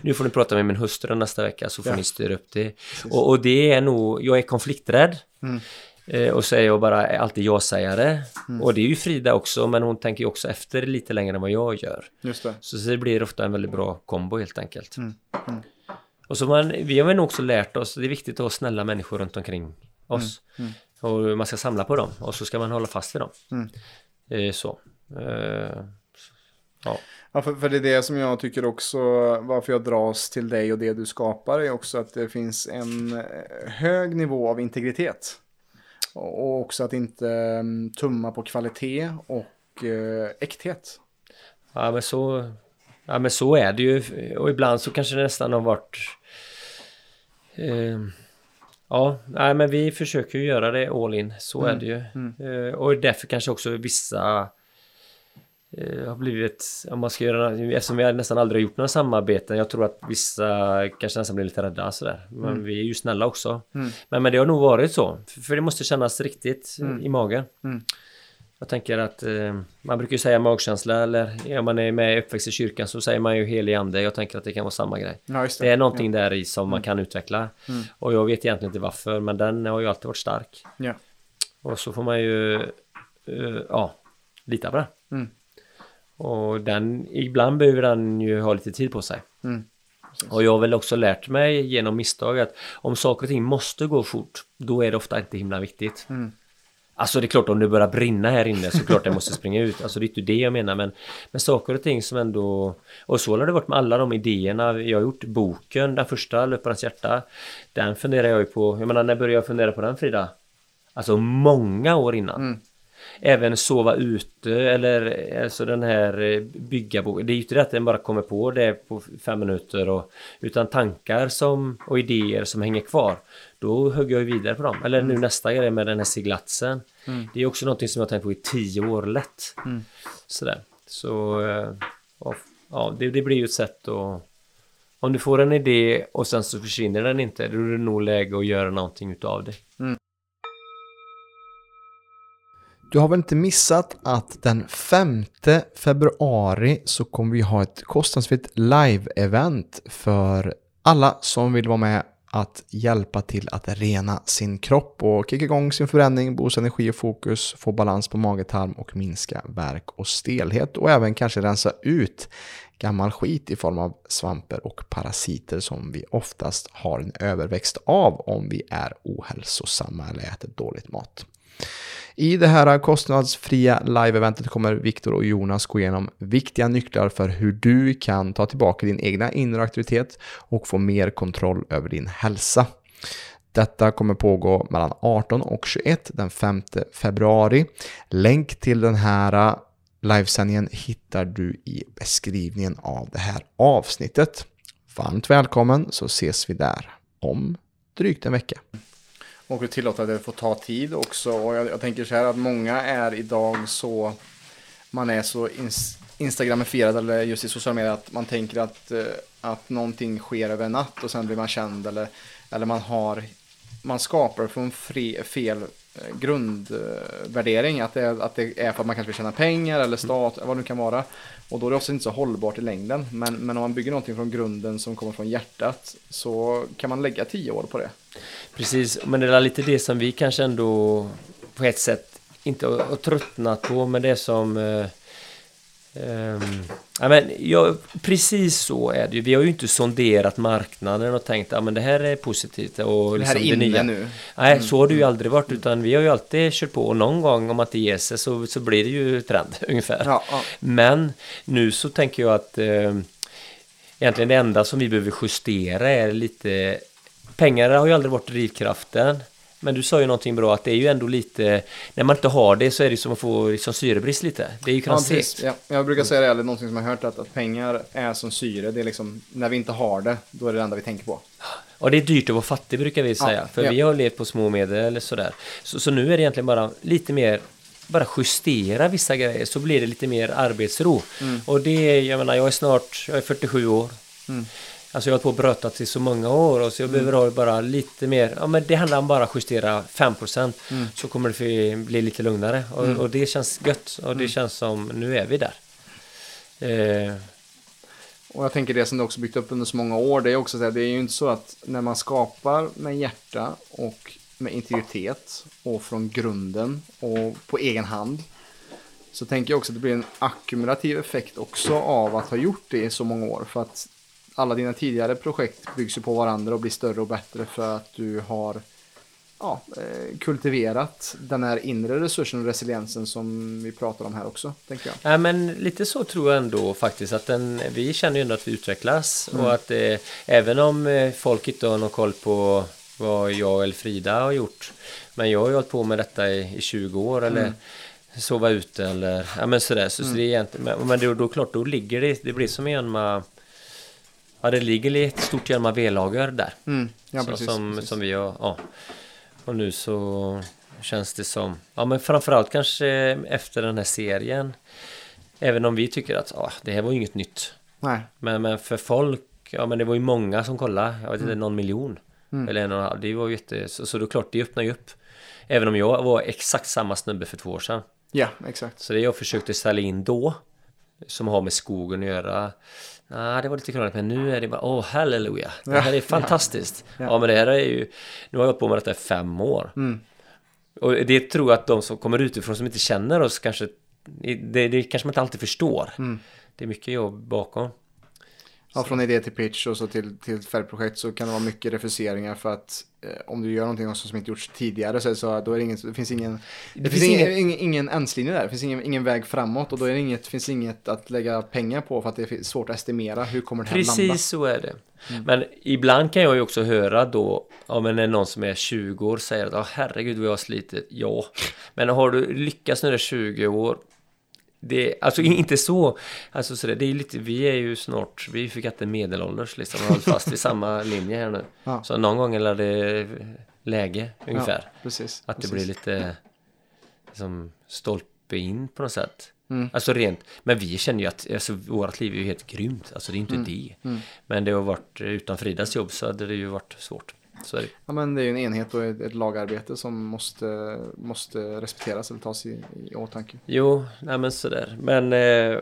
nu får ni prata med min hustru nästa vecka så får Ja. ni styra upp det. Och, och det är nog, jag är konflikträdd. Mm. Eh, Och så är jag bara alltid ja-sägare. Mm. Och det är ju Frida också, men hon tänker ju också efter lite längre än vad jag gör. Just det. Så det blir ofta en väldigt bra kombo helt enkelt. Mm. Mm. Och så man, vi har väl också lärt oss, det är viktigt att ha snälla människor runt omkring oss. Mm. Och man ska samla på dem och så ska man hålla fast vid dem. Mm. Eh, så. Eh, ja. Ja, för, för det är det som jag tycker också, varför jag dras till dig och det du skapar är också att det finns en eh, hög nivå av integritet. Och också att inte mm, tumma på kvalitet och äkthet. ja, men så... Ja, men så är det ju. Och ibland så kanske det nästan har varit... Eh, ja, nej, men vi försöker ju göra det all in. Så är det ju. Eh, och därför kanske också vissa eh, har blivit, om man ska göra, eftersom vi nästan aldrig har gjort några samarbeten, jag tror att vissa kanske nästan blir lite rädda sådär. Men vi är ju snälla också. Mm. Men, men det har nog varit så, för, för det måste kännas riktigt Mm. i magen. Mm. Jag tänker att eh, man brukar ju säga magkänsla eller om man är med uppväxt i kyrkan så säger man ju helig ande. Jag tänker att det kan vara samma grej. Ja, det. Det är någonting där i som man kan utveckla. Mm. Och jag vet egentligen inte varför men den har ju alltid varit stark. Ja. Och så får man ju eh, ja, lita på den. Mm. Och den, ibland behöver den ju ha lite tid på sig. Mm. Och jag har väl också lärt mig genom misstag att om saker och ting måste gå fort, då är det ofta inte himla viktigt. Alltså det är klart om det börjar brinna här inne så klart jag måste springa ut. Alltså det är inte det jag menar men, men saker och ting som ändå... Och så har det varit med alla de idéerna jag har gjort. Boken, den första, Löparens hjärta. Den funderar jag ju på. Jag menar när började jag fundera på den Frida? Alltså många år innan. Mm. Även sova ute eller alltså den här eh, bygga boken. Det är ju inte det att den bara kommer på det på fem minuter och utan tankar som och idéer som hänger kvar. Då hugger jag ju vidare på dem. Eller nu nästa grej med den här seglatsen. Mm. Det är också någonting som jag har tänkt på i tio år lätt. Mm. Sådär. Så eh, ja, ja det, det blir ju ett sätt att om du får en idé och sen så försvinner den inte, då är det nog läge att göra någonting utav det. Du har väl inte missat att den 5 februari så kommer vi ha ett kostnadsfritt live-event för alla som vill vara med att hjälpa till att rena sin kropp och kicka igång sin förändring, boosta energi och fokus, få balans på mage-tarm och minska värk och stelhet och även kanske rensa ut gammal skit i form av svamper och parasiter som vi oftast har en överväxt av om vi är ohälsosamma eller äter dåligt mat. I det här kostnadsfria live-eventet kommer Viktor och Jonas gå igenom viktiga nycklar för hur du kan ta tillbaka din egna inre aktivitet och få mer kontroll över din hälsa. Detta kommer pågå mellan 18 och 21 den 5 februari. Länk till den här livesändningen hittar du i beskrivningen av det här avsnittet. Varmt välkommen så ses vi där om drygt en vecka. Och det tillåter att det får ta tid också. Och jag, jag, tänker så här att många är idag så, man är så ins, instagramifierad eller just i sociala medier att man tänker att, eh, att någonting sker över en natt och sen blir man känd eller, eller man har, man skapar från fre, fel eh, grundvärdering. Att det, är, att det är för att man kanske vill tjäna pengar eller stat, vad det nu kan vara. Och då är det också inte så hållbart i längden. Men, men om man bygger någonting från grunden som kommer från hjärtat så kan man lägga tio år på det. Precis, men det är lite det som vi kanske ändå på ett sätt inte har tröttnat på, men det som... Eh, eh, ja, men, ja, precis så är det ju. Vi har ju inte sonderat marknaden och tänkt att ja, det här är positivt. Och det här liksom är inne nya. nu. Nej, Mm. så har det ju aldrig varit, utan vi har ju alltid kört på. Och någon gång, om man inte ger sig, så, så blir det ju trend ungefär. Ja, ja. Men nu så tänker jag att eh, egentligen det enda som vi behöver justera är lite Pengar har ju aldrig varit drivkraften. Men du sa ju någonting bra att det är ju ändå lite När man inte har det så är det som att få liksom syrebrist lite. Det är ju Ja, kanske precis. ja, jag brukar säga det, eller någonting som jag har hört, att, att pengar är som syre. Det är liksom, när vi inte har det, då är det det enda vi tänker på. Och det är dyrt att vara fattig brukar vi säga. Ja, för ja. vi har levt på små medel eller sådär. Så, så nu är det egentligen bara lite mer bara justera vissa grejer så blir det lite mer arbetsro. Mm. Och det, jag menar, jag är snart, jag är 47 år. Mm. Alltså jag har hållit på och brötat i så många år och så jag behöver ha bara lite mer, ja men det handlar om bara att justera 5% Mm. så kommer det bli lite lugnare och, Mm. och det känns gött och det Mm. känns som, nu är vi där. Eh, Och jag tänker det som du också byggt upp under så många år, det är också så här, det är ju inte så att när man skapar med hjärta och med integritet och från grunden och på egen hand så tänker jag också att det blir en ackumulativ effekt också av att ha gjort det i så många år. För att alla dina tidigare projekt byggs ju på varandra och blir större och bättre för att du har ja, eh, kultiverat den här inre resursen och resiliensen som vi pratar om här också, tänker jag. Nej men lite så tror jag ändå faktiskt att den, vi känner ju ändå att vi utvecklas Mm. och att eh, även om eh, folk inte har någon koll på vad jag eller Frida har gjort men jag har ju hållit på med detta i, i 20 år eller Mm. sova ute eller ja men sådär så, så det är egentligen, men, men då, då klart då ligger det, det blir som en Hjalmar Ja det ligger ett stort Hjalmar V-lager där Mm, ja, så, precis, som, precis. som vi har, ja. Och nu så känns det som, ja men framförallt kanske efter den här serien Även om vi tycker att ah, det här var inget nytt Nej. men, men för folk, ja men det var ju många som kollade Jag vet inte, någon miljon Mm. Eller en och en halv, det var ju jätte, så, så det är klart det öppnar ju upp Även om jag var exakt samma snubbe för två år sedan Ja, exakt. Så det jag försökte sälja in då Som har med skogen att göra Nej, det var lite krångligt men nu är det bara åh halleluja Det här är fantastiskt Ja. ja. men det här är ju Nu har jag hållit på med detta i fem år Mm. Och det tror jag att de som kommer utifrån som inte känner oss kanske Det, det kanske man inte alltid förstår Mm. Det är mycket jobb bakom Ja, från idé till pitch och så till, till ett färgprojekt så kan det vara mycket refuseringar för att eh, om du gör någonting också som inte gjorts tidigare så, så då är det, ingen, det finns ingen det, Det finns finns ingen, ingen, där, det finns ingen, ingen väg framåt och då är det inget, finns inget att lägga pengar på för att det är svårt att estimera hur kommer det här Precis landa. så är det. Men ibland kan jag ju också höra då, ja men när någon som är 20 år säger att, ja herregud vad jag har slitit. Ja, men har du lyckats när du är 20 år? Det, alltså inte så, alltså så det, det är lite, vi är ju snart, vi fick inte medelålders liksom, har hållit fast vid samma linje här nu. Ja. Så någon gång är det läge ungefär. Ja, precis. Att det precis. blir lite liksom stolpe in på något sätt. Mm. Alltså rent, men vi känner ju att alltså, vårt liv är ju helt grymt. Alltså det är inte Mm. det. Men det har varit, utan Fridas jobb så hade det ju varit svårt. Så är det. Ja, men det är ju en enhet och ett, ett lagarbete som måste, måste respekteras eller tas i, i åtanke. Jo, nej men sådär. Men, eh,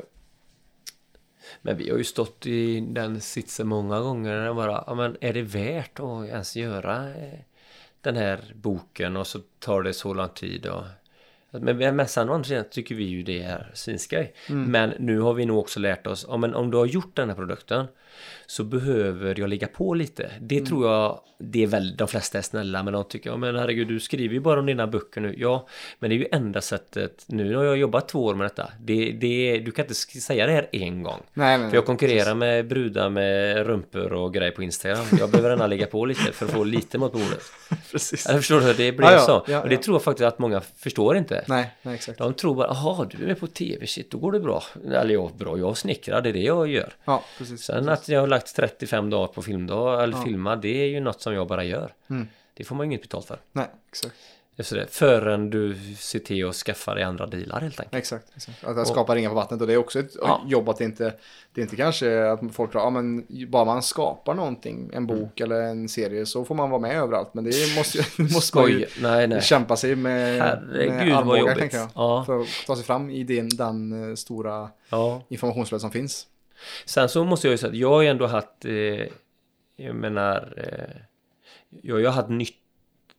men vi har ju stått i den sitsen många gånger. Bara, ja men är det värt att ens göra eh, den här boken och så tar det så lång tid och men, sen å andra sidan tycker vi ju det är svinskoj. Men nu har vi nog också lärt oss, ja, men om du har gjort den här produkten så behöver jag ligga på lite. Det tror jag, det är väl de flesta är snälla men de tycker, ja men herregud du skriver ju bara om dina böcker nu. Ja, men det är ju enda sättet, nu har jag jobbat två år med detta. Det, det, du kan inte säga det här en gång. Nej, nej, För jag konkurrerar med brudar med rumpor och grejer på Instagram. Jag behöver gärna ligga på lite för att få lite mot bordet. precis. Eller förstår du? Det blir Ja, ja, så. ja, och det ja. tror jag faktiskt att många förstår inte. Nej, nej, exakt. De tror bara, jaha du är med på tv, shit då går det bra. Eller ja, bra, jag snickrar, det är det jag gör. Ja, precis. Sen precis. att jag har lagt 35 dagar på filmdag eller Ja. filma, det är ju något som jag bara gör. Mm. Det får man ju inget betalt för. Nej, exakt. Just det, förrän du ser till att skaffa dig andra dealar helt enkelt. Exakt, exakt. Att jag skapar ringar på vattnet och det är också ett Ja. jobb att det inte, det är inte kanske att folk tror, ja men bara man skapar någonting, en Mm. bok eller en serie så får man vara med överallt. Men det måste, måste man ju! Nej, nej. kämpa sig med, Herregud, med armbågar tänker jag. Ja. För att ta sig fram i den, den eh, stora Ja. informationsflödet som finns. Sen så måste jag ju säga att jag har ju ändå haft, eh, jag menar, eh, jag har ju haft nytta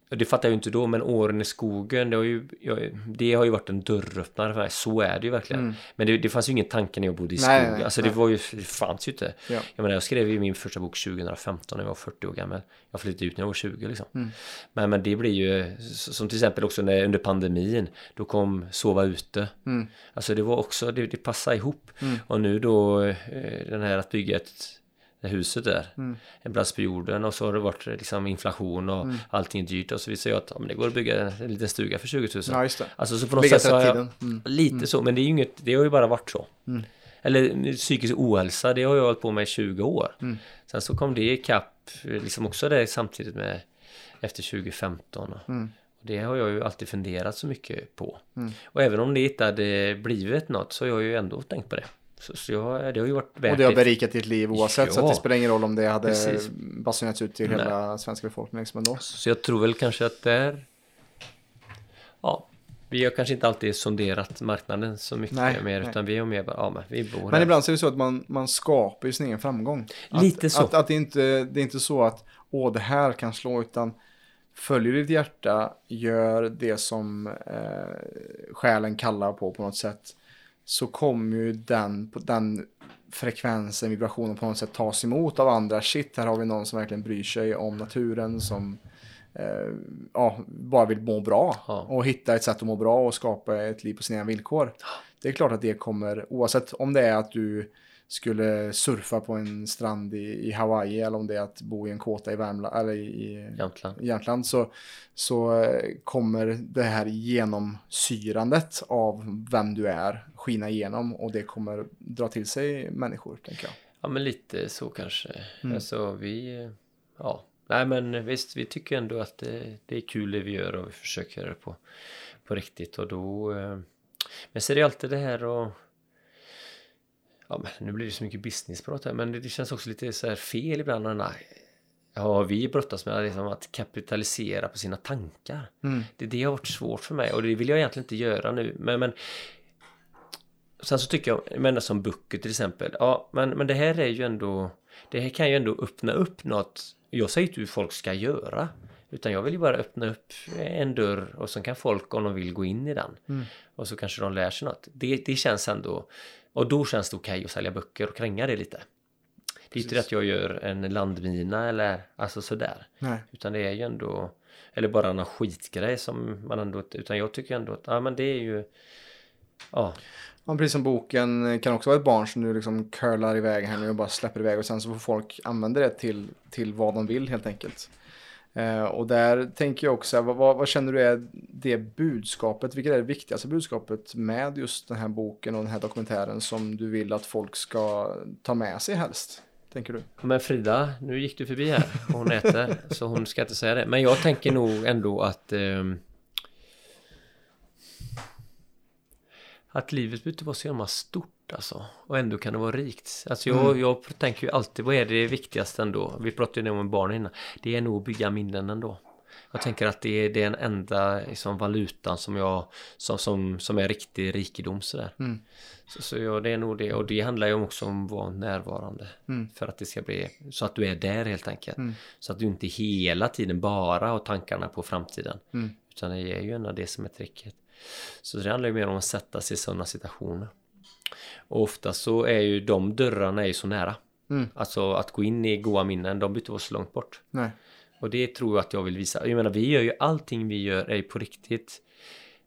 det fattar jag ju inte då, men åren i skogen, det har ju, jag, det har ju varit en dörröppnare för mig. Så är det ju verkligen. Mm. Men det, det fanns ju ingen tanke när jag bodde i skogen. nej, alltså nej. det var ju, det fanns ju inte. Ja. Jag menar, jag skrev ju min första bok 2015 när jag var 40 år gammal. Jag flyttade ut när jag var 20 liksom. Mm. Men, men det blir ju, som till exempel också när, under pandemin, då kom Sova ute. Mm. Alltså det var också, det, det passade ihop. Mm. Och nu då eh, den här att bygga ett det huset där, Mm. en plats på jorden och så har det varit liksom inflation och allting är dyrt och så visar jag att ja, men det går att bygga en, en liten stuga för 20 000. Ja, just det. Alltså så på något Bygga sätt så har jag. Mm. lite så, men det är ju inget, det har ju bara varit så. Mm. Eller psykisk ohälsa, det har jag hållit på med i 20 år. Mm. Sen så kom det ikapp, liksom också det samtidigt med efter 2015. Och Mm. det har jag ju alltid funderat så mycket på. Mm. Och även om det inte hade blivit något så har jag ju ändå tänkt på det. Så, så jag, det har ju varit värt Och det har berikat ditt liv oavsett så att Ja. det spelar ingen roll om det hade Precis. basunerats ut till hela svenska befolkningen liksom ändå. Så jag tror väl kanske att där... Ja, vi har kanske inte alltid sonderat marknaden så mycket Nej, mer nej. utan vi har mer bara, ja men vi bor Men här. ibland så är det så att man, man skapar ju sin egen framgång. Att, Lite så. Att, att det, inte, det är inte så att åh det här kan slå utan följer ditt hjärta, gör det som eh, själen kallar på på något sätt. Så kommer ju den, den frekvensen, vibrationen på något sätt tas emot av andra. Shit, här har vi någon som verkligen bryr sig om naturen som eh, ja, bara vill må bra Ja. och hitta ett sätt att må bra och skapa ett liv på sina villkor. Det är klart att det kommer, oavsett om det är att du skulle surfa på en strand i, i Hawaii eller om det är att bo i en kåta i Värmland eller i, Jämtland. Jämtland så, så eh, kommer det här genomsyrandet av vem du är skina igenom och det kommer dra till sig människor, tänker jag. Ja men lite så kanske. Mm. Alltså vi... Ja. Nej men visst, vi tycker ändå att det, det är kul det vi gör och vi försöker göra det på, på riktigt och då... eh, Men så är det alltid det här och... Ja men nu blir det så mycket businessprat här men det, det känns också lite så här fel ibland när nej, Ja, vi brottas med liksom att kapitalisera på sina tankar. Mm. Det, det har varit svårt för mig och det vill jag egentligen inte göra nu. Men, men Sen så tycker jag, men som böcker till exempel. Ja, men, men det här är ju ändå Det här kan ju ändå öppna upp något. Jag säger inte hur folk ska göra. Utan jag vill ju bara öppna upp en dörr och så kan folk om de vill gå in i den. Mm. Och så kanske de lär sig något. Det, det känns ändå Och då känns det okej att sälja böcker och kränga det lite. Det är inte det att jag gör en landmina eller alltså sådär. Nej. Utan det är ju ändå, eller bara någon skitgrej som man ändå, utan jag tycker ändå att, ja men det är ju, ja, Ja, precis som boken kan också vara ett barn som du liksom curlar iväg här nu och bara släpper iväg och sen så får folk använda det till, till vad de vill helt enkelt. Eh, och där tänker jag också, vad, vad, känner du är det budskapet, vilket är det viktigaste budskapet med just den här boken och den här dokumentären som du vill att folk ska ta med sig helst? Tänker du? Men Frida, nu gick du förbi här och hon äter så hon ska inte säga det. Men jag tänker nog ändå att eh, Att livet behöver inte vara så jävla stort alltså. Och ändå kan det vara rikt. Alltså jag, Mm. jag tänker ju alltid, vad är det viktigaste ändå? Vi pratade ju om barn innan. Det är nog att bygga minnen ändå. Jag tänker att det är den enda liksom, valutan som jag som, som, som är riktig rikedom sådär. Mm. Så, så ja, det är nog det. Och det handlar ju också om att vara närvarande. Mm. För att det ska bli så att du är där helt enkelt. Mm. Så att du inte hela tiden bara har tankarna på framtiden. Mm. Utan det är ju ändå det som är tricket. Så det handlar ju mer om att sätta sig i sådana situationer. Och ofta så är ju de dörrarna är ju så nära. Mm. Alltså att gå in i goa minnen, de inte vara så långt bort. Nej. Och det tror jag att jag vill visa. Jag menar, vi gör ju allting vi gör är på riktigt.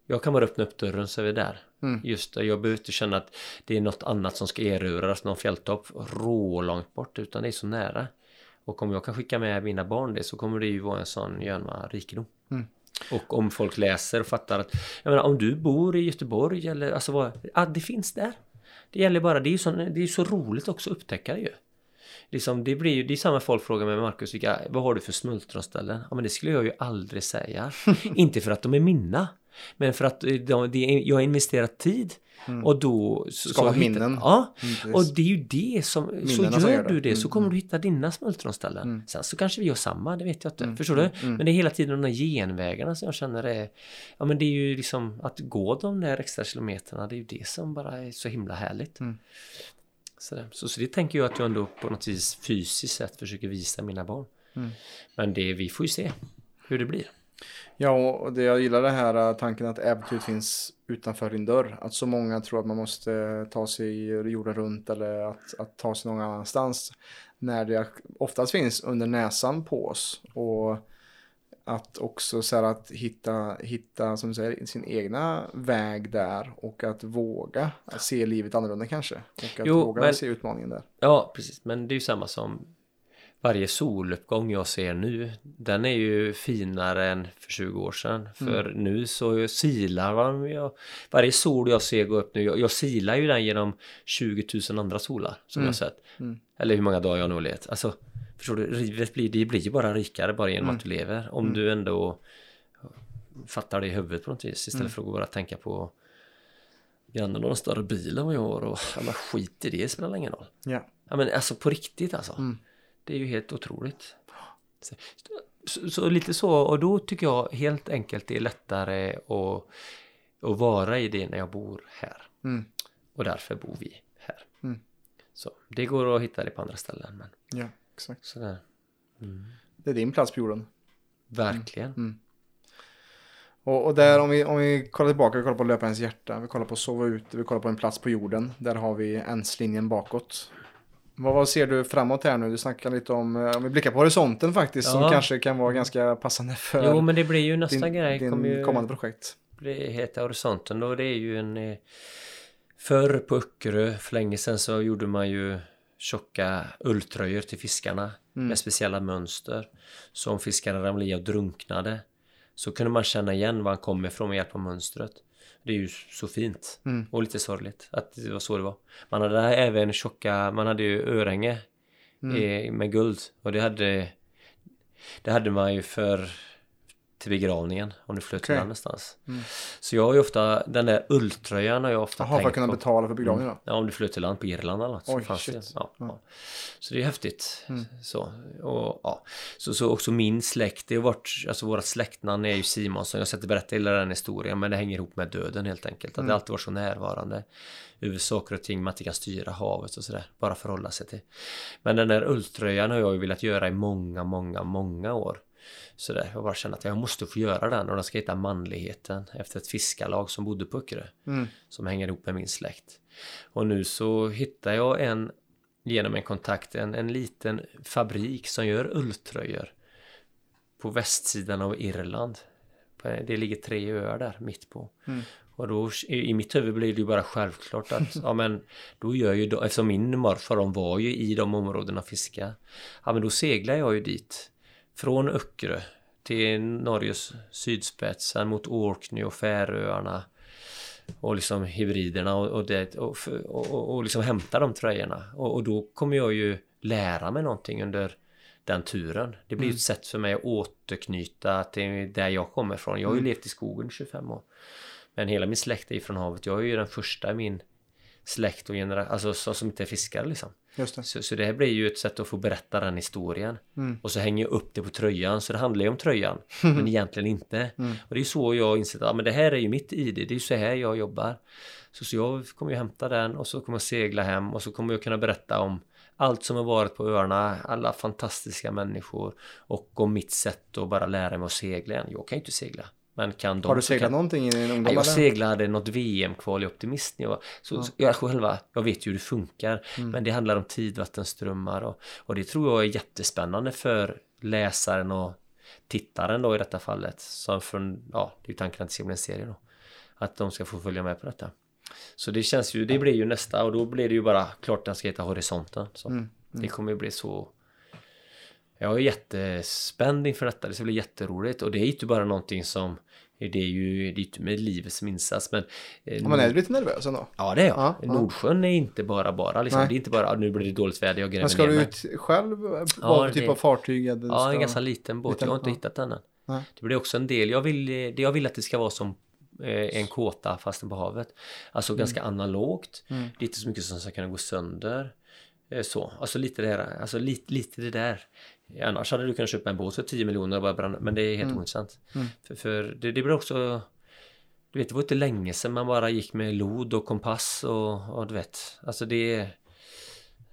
Jag kan bara öppna upp dörren så är vi där. Mm. Just det, jag behöver inte känna att det är något annat som ska erövras, någon fjälltopp rå långt bort, utan det är så nära. Och om jag kan skicka med mina barn det så kommer det ju vara en sån jävla rikedom. Mm. Och om folk läser och fattar att, jag menar om du bor i Göteborg eller alltså vad, ja det finns där. Det gäller bara, det är ju så, det är så roligt också att upptäcka det ju. Liksom, det blir ju, det är samma folk frågar mig Marcus, vilka, vad har du för smultronställen? Ja men det skulle jag ju aldrig säga. Inte för att de är mina. Men för att eh, de, det, jag har investerat tid. Och då... Så, hittar- minnen. Ja. Mm, Och det är ju det som... Så Minnena som gör gör det. du det så Mm, kommer mm. du hitta dina smultronställen. Sen så kanske vi har samma, det vet jag inte. Mm, Förstår du? mm, mm. Men det är hela tiden de där genvägarna som jag känner är... Ja men det är ju liksom att gå de där extra kilometerna, det är ju det som bara är så himla härligt. Mm. Sådär. Så, så det tänker jag att jag ändå på något vis fysiskt sett försöker visa mina barn. Mm. Men det, vi får ju se hur det blir. Ja, och det jag gillar det här äh, tanken att äventyret finns utanför din dörr. Att så många tror att man måste ta sig jorden runt eller att, att ta sig någon annanstans. När det oftast finns under näsan på oss. Och att också så att hitta, hitta som du säger, sin egna väg där. Och att våga se livet annorlunda kanske. Och att Jo, våga men- se utmaningen där. Ja, precis. Men det är ju samma som varje soluppgång jag ser nu. Den är ju finare än för 20 år sedan. För nu så silar man. Jag, varje sol jag ser gå upp nu. Jag, jag silar ju den genom 20 000 andra solar som jag har sett. Mm. Eller hur många dagar jag nog levt. Alltså, förstår du? Livet blir, det blir ju bara rikare bara genom att du lever. Om du ändå fattar det i huvudet på något vis. Istället för att bara tänka på grannen har en större bil än vad jag har och ja, skit i det, det spelar ingen roll. Ja. Ja men alltså på riktigt alltså. Mm. Det är ju helt otroligt. Så, så, så lite så, och då tycker jag helt enkelt det är lättare att, att vara i det när jag bor här. Mm. Och därför bor vi här. Mm. Så det går att hitta det på andra ställen. Men Ja, exakt. sådär. Det är din plats på jorden. Verkligen. Mm. Och, och där om vi, om vi kollar tillbaka, vi kollar på löparens hjärta, vi kollar på sova ute, vi kollar på en plats på jorden. Där har vi ens-linjen bakåt. Vad, vad ser du framåt här nu? Du snackar lite om, eh, om vi blickar på horisonten faktiskt, som Ja. kanske kan vara ganska passande för Jo men det blir ju nästa din, grej. din ju, kommande projekt. Det heter Horisonten och det är ju en... eh, Förr på Öckerö, för länge sedan så gjorde man ju tjocka ulltröjor till fiskarna med speciella mönster. Så om fiskarna ramlade i och drunknade så kunde man känna igen var han kom ifrån med hjälp av mönstret. Det är ju så fint Mm. och lite sorgligt att det var så det var. Man hade även tjocka, man hade ju örhänge eh, med guld och det hade det hade man ju för till begravningen om du flöt till Okej. land någonstans. Så jag har ju ofta, den där ulltröjan har jag ofta Jaha, för att tänkt kunna på. betala för begravningen då? Ja, om du flöt till land på Irland eller något. så Oj, fanns shit. det. Ja, Ja. ja. Så det är häftigt. Så, och, ja. så, så också min släkt, det har varit, alltså vårat släktnamn är ju Simonsson. Jag ska inte berätta hela den historien, men det hänger ihop med döden helt enkelt. Att det alltid varit så närvarande över saker och ting man inte kan styra havet och sådär. Bara förhålla sig till. Men den där ulltröjan har jag ju velat göra i många, många, många år. Så där, jag bara känner att jag måste få göra den och den ska heta manligheten efter ett fiskarlag som bodde på Öckerö. Mm. Som hänger ihop med min släkt. Och nu så hittar jag en genom en kontakt en, en liten fabrik som gör ulltröjor på västsidan av Irland. Det ligger tre öar där mitt på. Mm. Och då i mitt huvud blir det ju bara självklart att ja men då gör ju då, eftersom min morfar de var ju i de områdena och fiska. Ja men då seglar jag ju dit. Från Öckerö till Norges sydspets, mot Orkney och Färöarna. Och liksom hybriderna och, och, det, och, och, och liksom hämta de tröjorna. Och, och då kommer jag ju lära mig någonting under den turen. Det blir mm. ett sätt för mig att återknyta till där jag kommer ifrån. Jag har ju mm. levt i skogen 25 år. Men hela min släkt är från havet. Jag är ju den första i min släkt och generation, alltså som inte är fiskare liksom. Just det. Så, så det här blir ju ett sätt att få berätta den historien. Mm. Och så hänger jag upp det på tröjan, så det handlar ju om tröjan. men egentligen inte. Mm. Och det är ju så jag insett att ja, men det här är ju mitt ID, det är ju så här jag jobbar. Så, så jag kommer ju hämta den och så kommer jag segla hem och så kommer jag kunna berätta om allt som har varit på öarna, alla fantastiska människor och om mitt sätt att bara lära mig att segla igen. Jag kan ju inte segla. Men kan de, har du seglat kan... någonting i din ungdom? jag seglade något VM-kval i optimist jag Så, ja. jag själva, jag vet ju hur det funkar. Mm. Men det handlar om tidvattenströmmar och, och det tror jag är jättespännande för läsaren och tittaren då i detta fallet. Som från, ja, det är ju tanken att det ska bli en serie då. Att de ska få följa med på detta. Så det känns ju, det blir ju nästa och då blir det ju bara klart den ska heta Horisonten. Så mm. Mm. Det kommer ju bli så jag är jättespänd inför detta, det ska bli jätteroligt och det är ju inte bara någonting som det är ju det är inte med livet som insats men... Eh, ja, men är lite nervös ändå? Ja det är jag. Ja, Nordsjön är inte bara bara liksom. Det är inte bara nu blir det dåligt väder, jag gräver Men ska du ut själv? Vad ja, typ av fartyg? Ja, ska... en ganska liten båt. Liten, jag har inte ja. hittat den än. Nej. Det blir också en del. Jag vill, det jag vill att det ska vara som eh, en kåta fastän på havet. Alltså mm. ganska analogt. Mm. Det är inte så mycket som ska kunna gå sönder. Eh, så, alltså lite det här, alltså lite, lite det där. Annars hade du kunnat köpa en båt för 10 miljoner och bara bränna, men det är helt mm. ointressant. Mm. För, för det, det blir också du vet, det var inte länge sedan man bara gick med lod och kompass och, och du vet. Alltså det...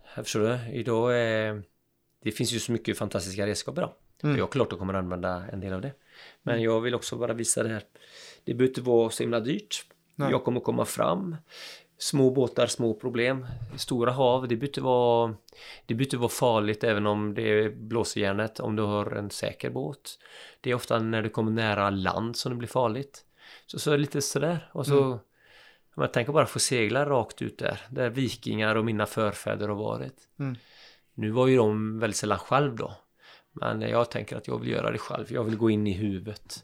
Här förstår du? Idag är... Det finns ju så mycket fantastiska redskap idag. Mm. Jag klart att kommer använda en del av det. Men mm. jag vill också bara visa det här. Det behöver inte vara så himla dyrt. Nej. Jag kommer komma fram. Små båtar, små problem. Stora hav, det behöver vara, det behöver vara farligt även om det är blåsejärnet, om du har en säker båt. Det är ofta när du kommer nära land som det blir farligt. Så, så är det lite sådär. Och så, mm. man tänker bara få segla rakt ut där, där vikingar och mina förfäder har varit. Mm. Nu var ju de väldigt sällan själv då. Men jag tänker att jag vill göra det själv. Jag vill gå in i huvudet.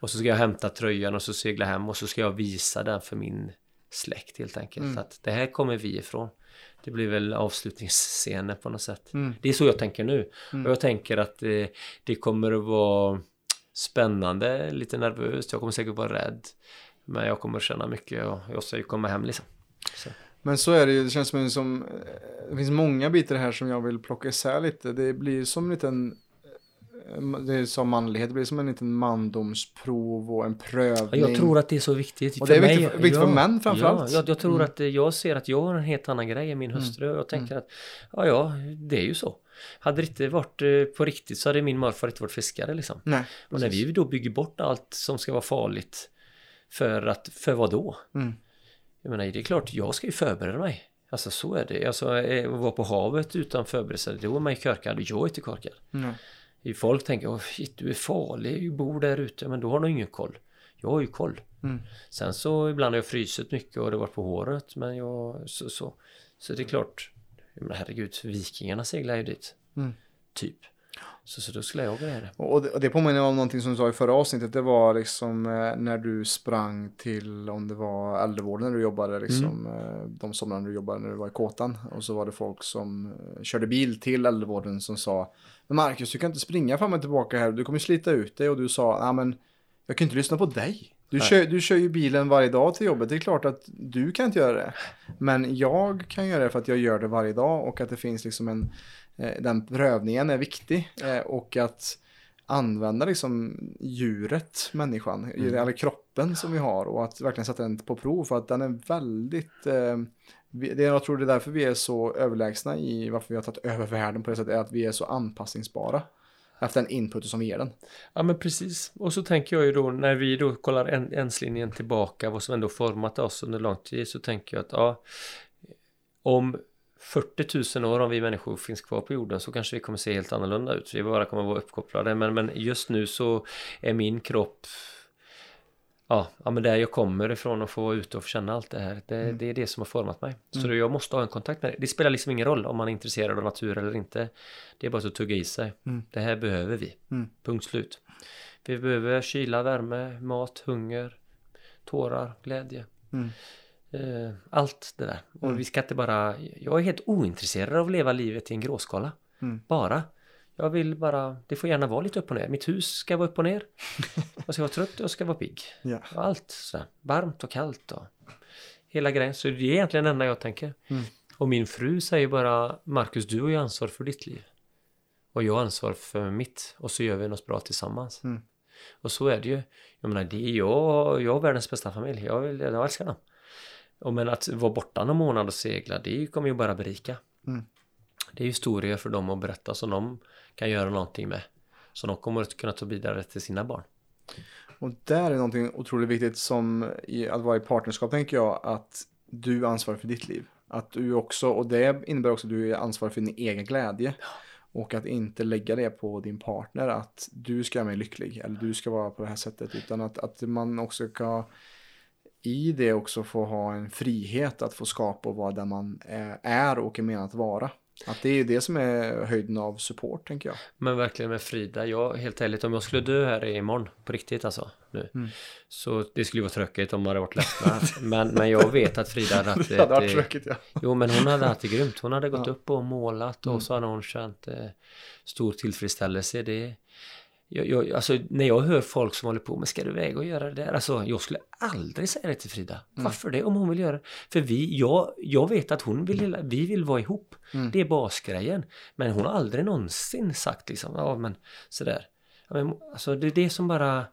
Och så ska jag hämta tröjan och så segla hem och så ska jag visa den för min släkt helt enkelt. Mm. Att det här kommer vi ifrån. Det blir väl avslutningsscener på något sätt. Mm. Det är så jag tänker nu. Mm. Och jag tänker att det, det kommer att vara spännande, lite nervöst. Jag kommer säkert vara rädd. Men jag kommer känna mycket och jag ska ju komma hem liksom. Så. Men så är det ju, det känns som, som det finns många bitar här som jag vill plocka isär lite. Det blir som en liten det är som manlighet, det blir som en liten mandomsprov och en prövning. Jag tror att det är så viktigt. Och det är viktigt, mig, viktigt ja, för män framförallt. Ja, jag, jag tror mm. att jag ser att jag har en helt annan grej än min mm. hustru. Jag tänker mm. att, ja, ja, det är ju så. Hade det inte varit eh, på riktigt så hade min morfar inte varit fiskare liksom. Nej, och när vi då bygger bort allt som ska vara farligt för att, för vad då? Mm. Jag menar, det är klart, jag ska ju förbereda mig. Alltså så är det. Alltså eh, att vara på havet utan förberedelse, då är man ju korkad jag är inte korkad. Mm. Folk tänker, oh, shit, du är farlig, du bor där ute, men då har du ingen koll. Jag har ju koll. Mm. Sen så ibland har jag frysit mycket och det varit på håret, men jag, så, så, så det är klart, men herregud, vikingarna seglar ju dit. Mm. Typ. Så, så då skulle jag göra det. Och det, och det påminner om någonting som du sa i förra avsnittet. Det var liksom eh, när du sprang till, om det var äldrevården när du jobbade, liksom, mm. eh, de somrarna du jobbade när du var i kåtan. Och så var det folk som eh, körde bil till äldrevården som sa Men Marcus, du kan inte springa fram och tillbaka här, du kommer slita ut dig. Och du sa, ja men jag kan inte lyssna på dig. Du kör, du kör ju bilen varje dag till jobbet. Det är klart att du kan inte göra det. Men jag kan göra det för att jag gör det varje dag och att det finns liksom en, Eh, den prövningen är viktig eh, och att använda liksom djuret, människan, mm. eller kroppen som vi har och att verkligen sätta den på prov för att den är väldigt eh, det, jag tror det är därför vi är så överlägsna i varför vi har tagit över världen på det sättet är att vi är så anpassningsbara efter den input som vi ger den. Ja men precis. Och så tänker jag ju då när vi då kollar en, enslinjen tillbaka vad som ändå format oss under lång tid så tänker jag att ja om 40 000 år om vi människor finns kvar på jorden så kanske vi kommer se helt annorlunda ut. Vi bara kommer vara uppkopplade men, men just nu så är min kropp Ja, ja men där jag kommer ifrån och få vara ute och få känna allt det här Det, Mm. det är det som har format mig Så Mm. jag måste ha en kontakt med det Det spelar liksom ingen roll om man är intresserad av natur eller inte Det är bara att tugga i sig Mm. Det här behöver vi Mm. Punkt slut Vi behöver kyla, värme, mat, hunger Tårar, glädje Mm. Eh, allt det där. Och Mm. vi ska inte bara... Jag är helt ointresserad av att leva livet i en gråskala. Bara. Jag vill bara... Det får gärna vara lite upp och ner. Mitt hus ska vara upp och ner. Jag ska vara trött och jag ska vara pigg. Ja. Och allt sådär. Varmt och kallt och... Hela grejen. Så det är egentligen det enda jag tänker. Mm. Och min fru säger bara Marcus, du har ju ansvar för ditt liv. Och jag har ansvar för mitt. Och så gör vi något bra tillsammans. Mm. Och så är det ju. Jag menar, det är jag, jag har världens bästa familj. Jag, vill, jag älskar dem. Och men att vara borta någon månad och segla, det kommer ju bara berika. Mm. Det är historier för dem att berätta som de kan göra någonting med. Som de kommer att kunna ta vidare till sina barn. Och där är någonting otroligt viktigt som i, att vara i partnerskap tänker jag att du ansvarar för ditt liv. Att du också, och det innebär också att du är ansvarig för din egen glädje. Och att inte lägga det på din partner att du ska göra mig lycklig eller du ska vara på det här sättet. Utan att, att man också ska i det också få ha en frihet att få skapa och vara där man är och är menad att vara. Att det är det som är höjden av support tänker jag. Men verkligen med Frida, jag helt ärligt om jag skulle dö här imorgon på riktigt alltså nu. Mm. Så det skulle ju vara tråkigt om man hade varit ledsna. men, men jag vet att Frida hade haft Det hade varit tråkigt ja. Jo men hon hade haft det grymt. Hon hade gått Ja. upp och målat och Mm. så hade hon känt eh, stor tillfredsställelse. Det, jag, jag, alltså när jag hör folk som håller på med ska du iväg och göra det där? Alltså jag skulle aldrig säga det till Frida. Mm. Varför det? Om hon vill göra det. För vi, jag, jag vet att hon vill, vi vill vara ihop. Mm. Det är basgrejen. Men hon har aldrig någonsin sagt liksom, ja men sådär. Ja, men, alltså det är det som bara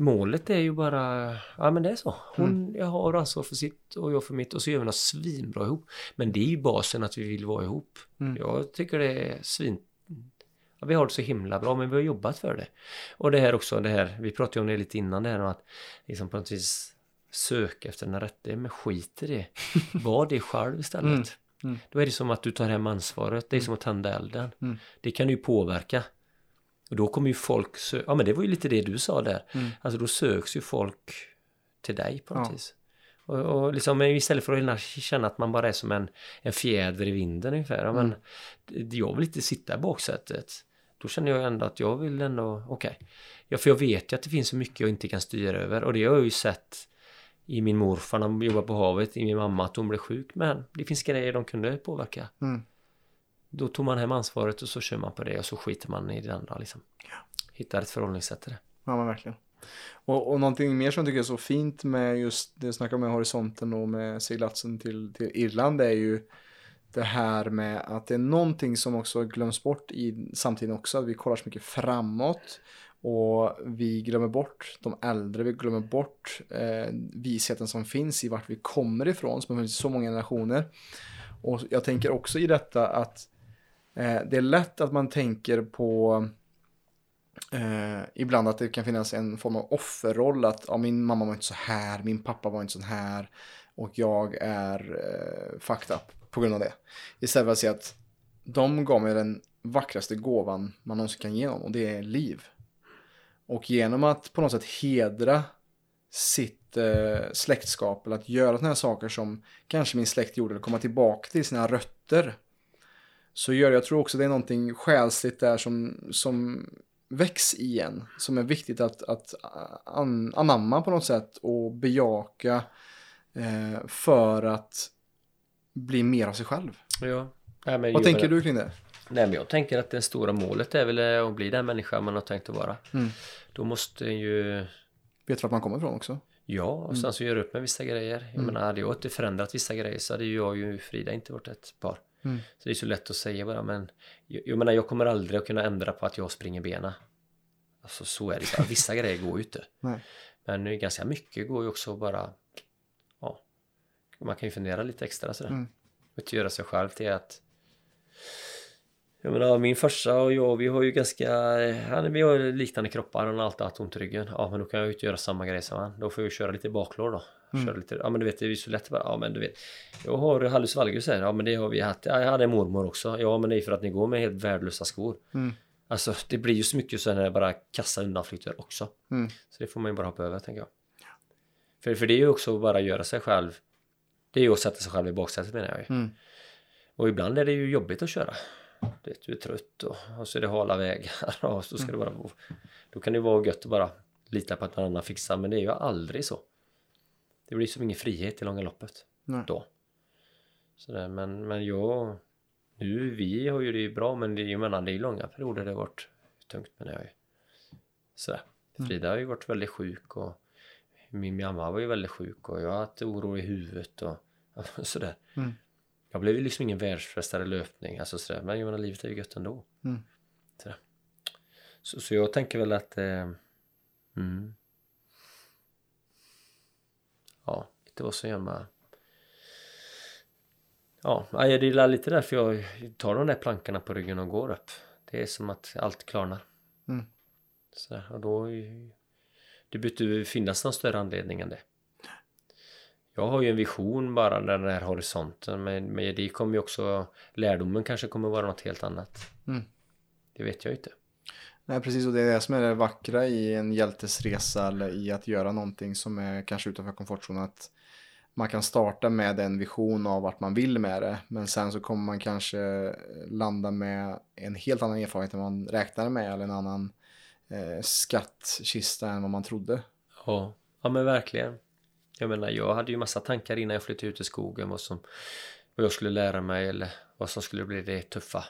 Målet är ju bara, ja men det är så. Hon Mm. jag har ansvar för sitt och jag för mitt och så gör vi något svinbra ihop. Men det är ju basen att vi vill vara ihop. Mm. Jag tycker det är svin... Ja, vi har det så himla bra men vi har jobbat för det. Och det här också, det här, vi pratade ju om det lite innan det här med att liksom på något vis söka efter den rätte, men skit i det. Var det själv istället. Mm. Mm. Då är det som att du tar hem ansvaret, det är som att tända elden. Mm. Det kan ju påverka. Och då kommer ju folk sö- ja men det var ju lite det du sa där. Mm. Alltså då söks ju folk till dig på något Ja. vis. Och, och liksom istället för att känna att man bara är som en, en fjäder i vinden ungefär. Ja, men Mm. jag vill inte sitta i baksätet. Då känner jag ändå att jag vill ändå, okej. Ja, för jag vet ju att det finns så mycket jag inte kan styra över. Och det har jag ju sett i min morfar när han jobbade på havet, i min mamma att hon blev sjuk. Men det finns grejer de kunde påverka. Mm. Då tog man hem ansvaret och så kör man på det och så skiter man i det andra liksom. Hittar ett förhållningssätt till det. Ja men verkligen. Och, och någonting mer som jag tycker är så fint med just det jag snackar om med horisonten och med seglatsen till, till Irland är ju det här med att det är någonting som också glöms bort i samtiden också. Att vi kollar så mycket framåt och vi glömmer bort de äldre, vi glömmer bort eh, visheten som finns i vart vi kommer ifrån som har funnits i så många generationer. Och jag tänker också i detta att eh, det är lätt att man tänker på Eh, ibland att det kan finnas en form av offerroll att ja, min mamma var inte så här, min pappa var inte så här och jag är eh, fucked up på grund av det. Istället för att säga att de gav mig den vackraste gåvan man någonsin kan ge någon och det är liv. Och genom att på något sätt hedra sitt eh, släktskap eller att göra sådana här saker som kanske min släkt gjorde eller komma tillbaka till sina rötter så gör jag tror också det är någonting själsligt där som, som väcks igen. Som är viktigt att, att an, anamma på något sätt och bejaka eh, för att bli mer av sig själv. Ja. Nej, men Vad tänker du kring det? Nej men jag tänker att det stora målet är väl att bli den människa man har tänkt att vara. Mm. Då måste ju Vet vart man kommer ifrån också? Ja, och sen så gör upp med vissa grejer. Jag Mm. menar, hade jag inte förändrat vissa grejer så hade jag och ju Frida inte varit ett par. Mm. Så det är så lätt att säga bara, men jag, jag menar, jag kommer aldrig att kunna ändra på att jag springer bena. Alltså så är det bara. Vissa grejer går ju inte. Nej. Men ganska mycket går ju också bara, man kan ju fundera lite extra sådär. Mm. Och inte göra sig själv till att jag menar min farsa och jag vi har ju ganska, han, vi har liknande kroppar, han har alltid haft ont i ryggen. Ja men då kan jag ju inte göra samma grej som han. Då får jag ju köra lite baklår då. Mm. Kör lite, ja men du vet det är ju så lätt bara, ja men du vet Jag har hallus valgus här, ja men det har vi haft, ja, jag hade en mormor också, ja men det är för att ni går med helt värdelösa skor. Mm. Alltså det blir ju så mycket sådana här bara kassa undanflykter också. Mm. Så det får man ju bara hoppa över tänker jag. För, för det är ju också att bara göra sig själv Det är ju att sätta sig själv i baksätet menar jag ju. Mm. Och ibland är det ju jobbigt att köra. Du, vet, du är trött och, och så är det hala vägar och så ska Mm. det bara. Då kan det vara gött att bara lita på att någon annan fixar men det är ju aldrig så. Det blir som ingen frihet i långa loppet Nej. då. Sådär, men, men jag Nu vi har ju det ju bra men det ju menar, det är ju långa perioder det har varit tungt menar jag ju. Sådär. Mm. Frida har ju varit väldigt sjuk och min mamma var ju väldigt sjuk och jag har haft oro i huvudet och sådär. Mm. Jag blev ju liksom ingen världsmästare i löpning, alltså sådär. Men jag menar, livet är ju gött ändå. Mm. Sådär. Så, så jag tänker väl att... Eh, mm. Ja, vad som gör mig... Ja, ja, det är lite därför jag tar de där plankorna på ryggen och går upp. Det är som att allt klarnar. Mm. Sådär, och då... Det behöver inte finnas någon större anledning än det. Jag har ju en vision bara den här horisonten men, men det kommer ju också lärdomen kanske kommer vara något helt annat. Mm. Det vet jag inte. Nej, precis. Och det är det som är det vackra i en hjältes resa eller i att göra någonting som är kanske utanför komfortzonen. Att man kan starta med en vision av vart man vill med det. Men sen så kommer man kanske landa med en helt annan erfarenhet än man räknade med. Eller en annan eh, skattkista än vad man trodde. Ja, ja men verkligen. Jag menar, jag hade ju massa tankar innan jag flyttade ut i skogen vad som vad jag skulle lära mig eller vad som skulle bli det tuffa.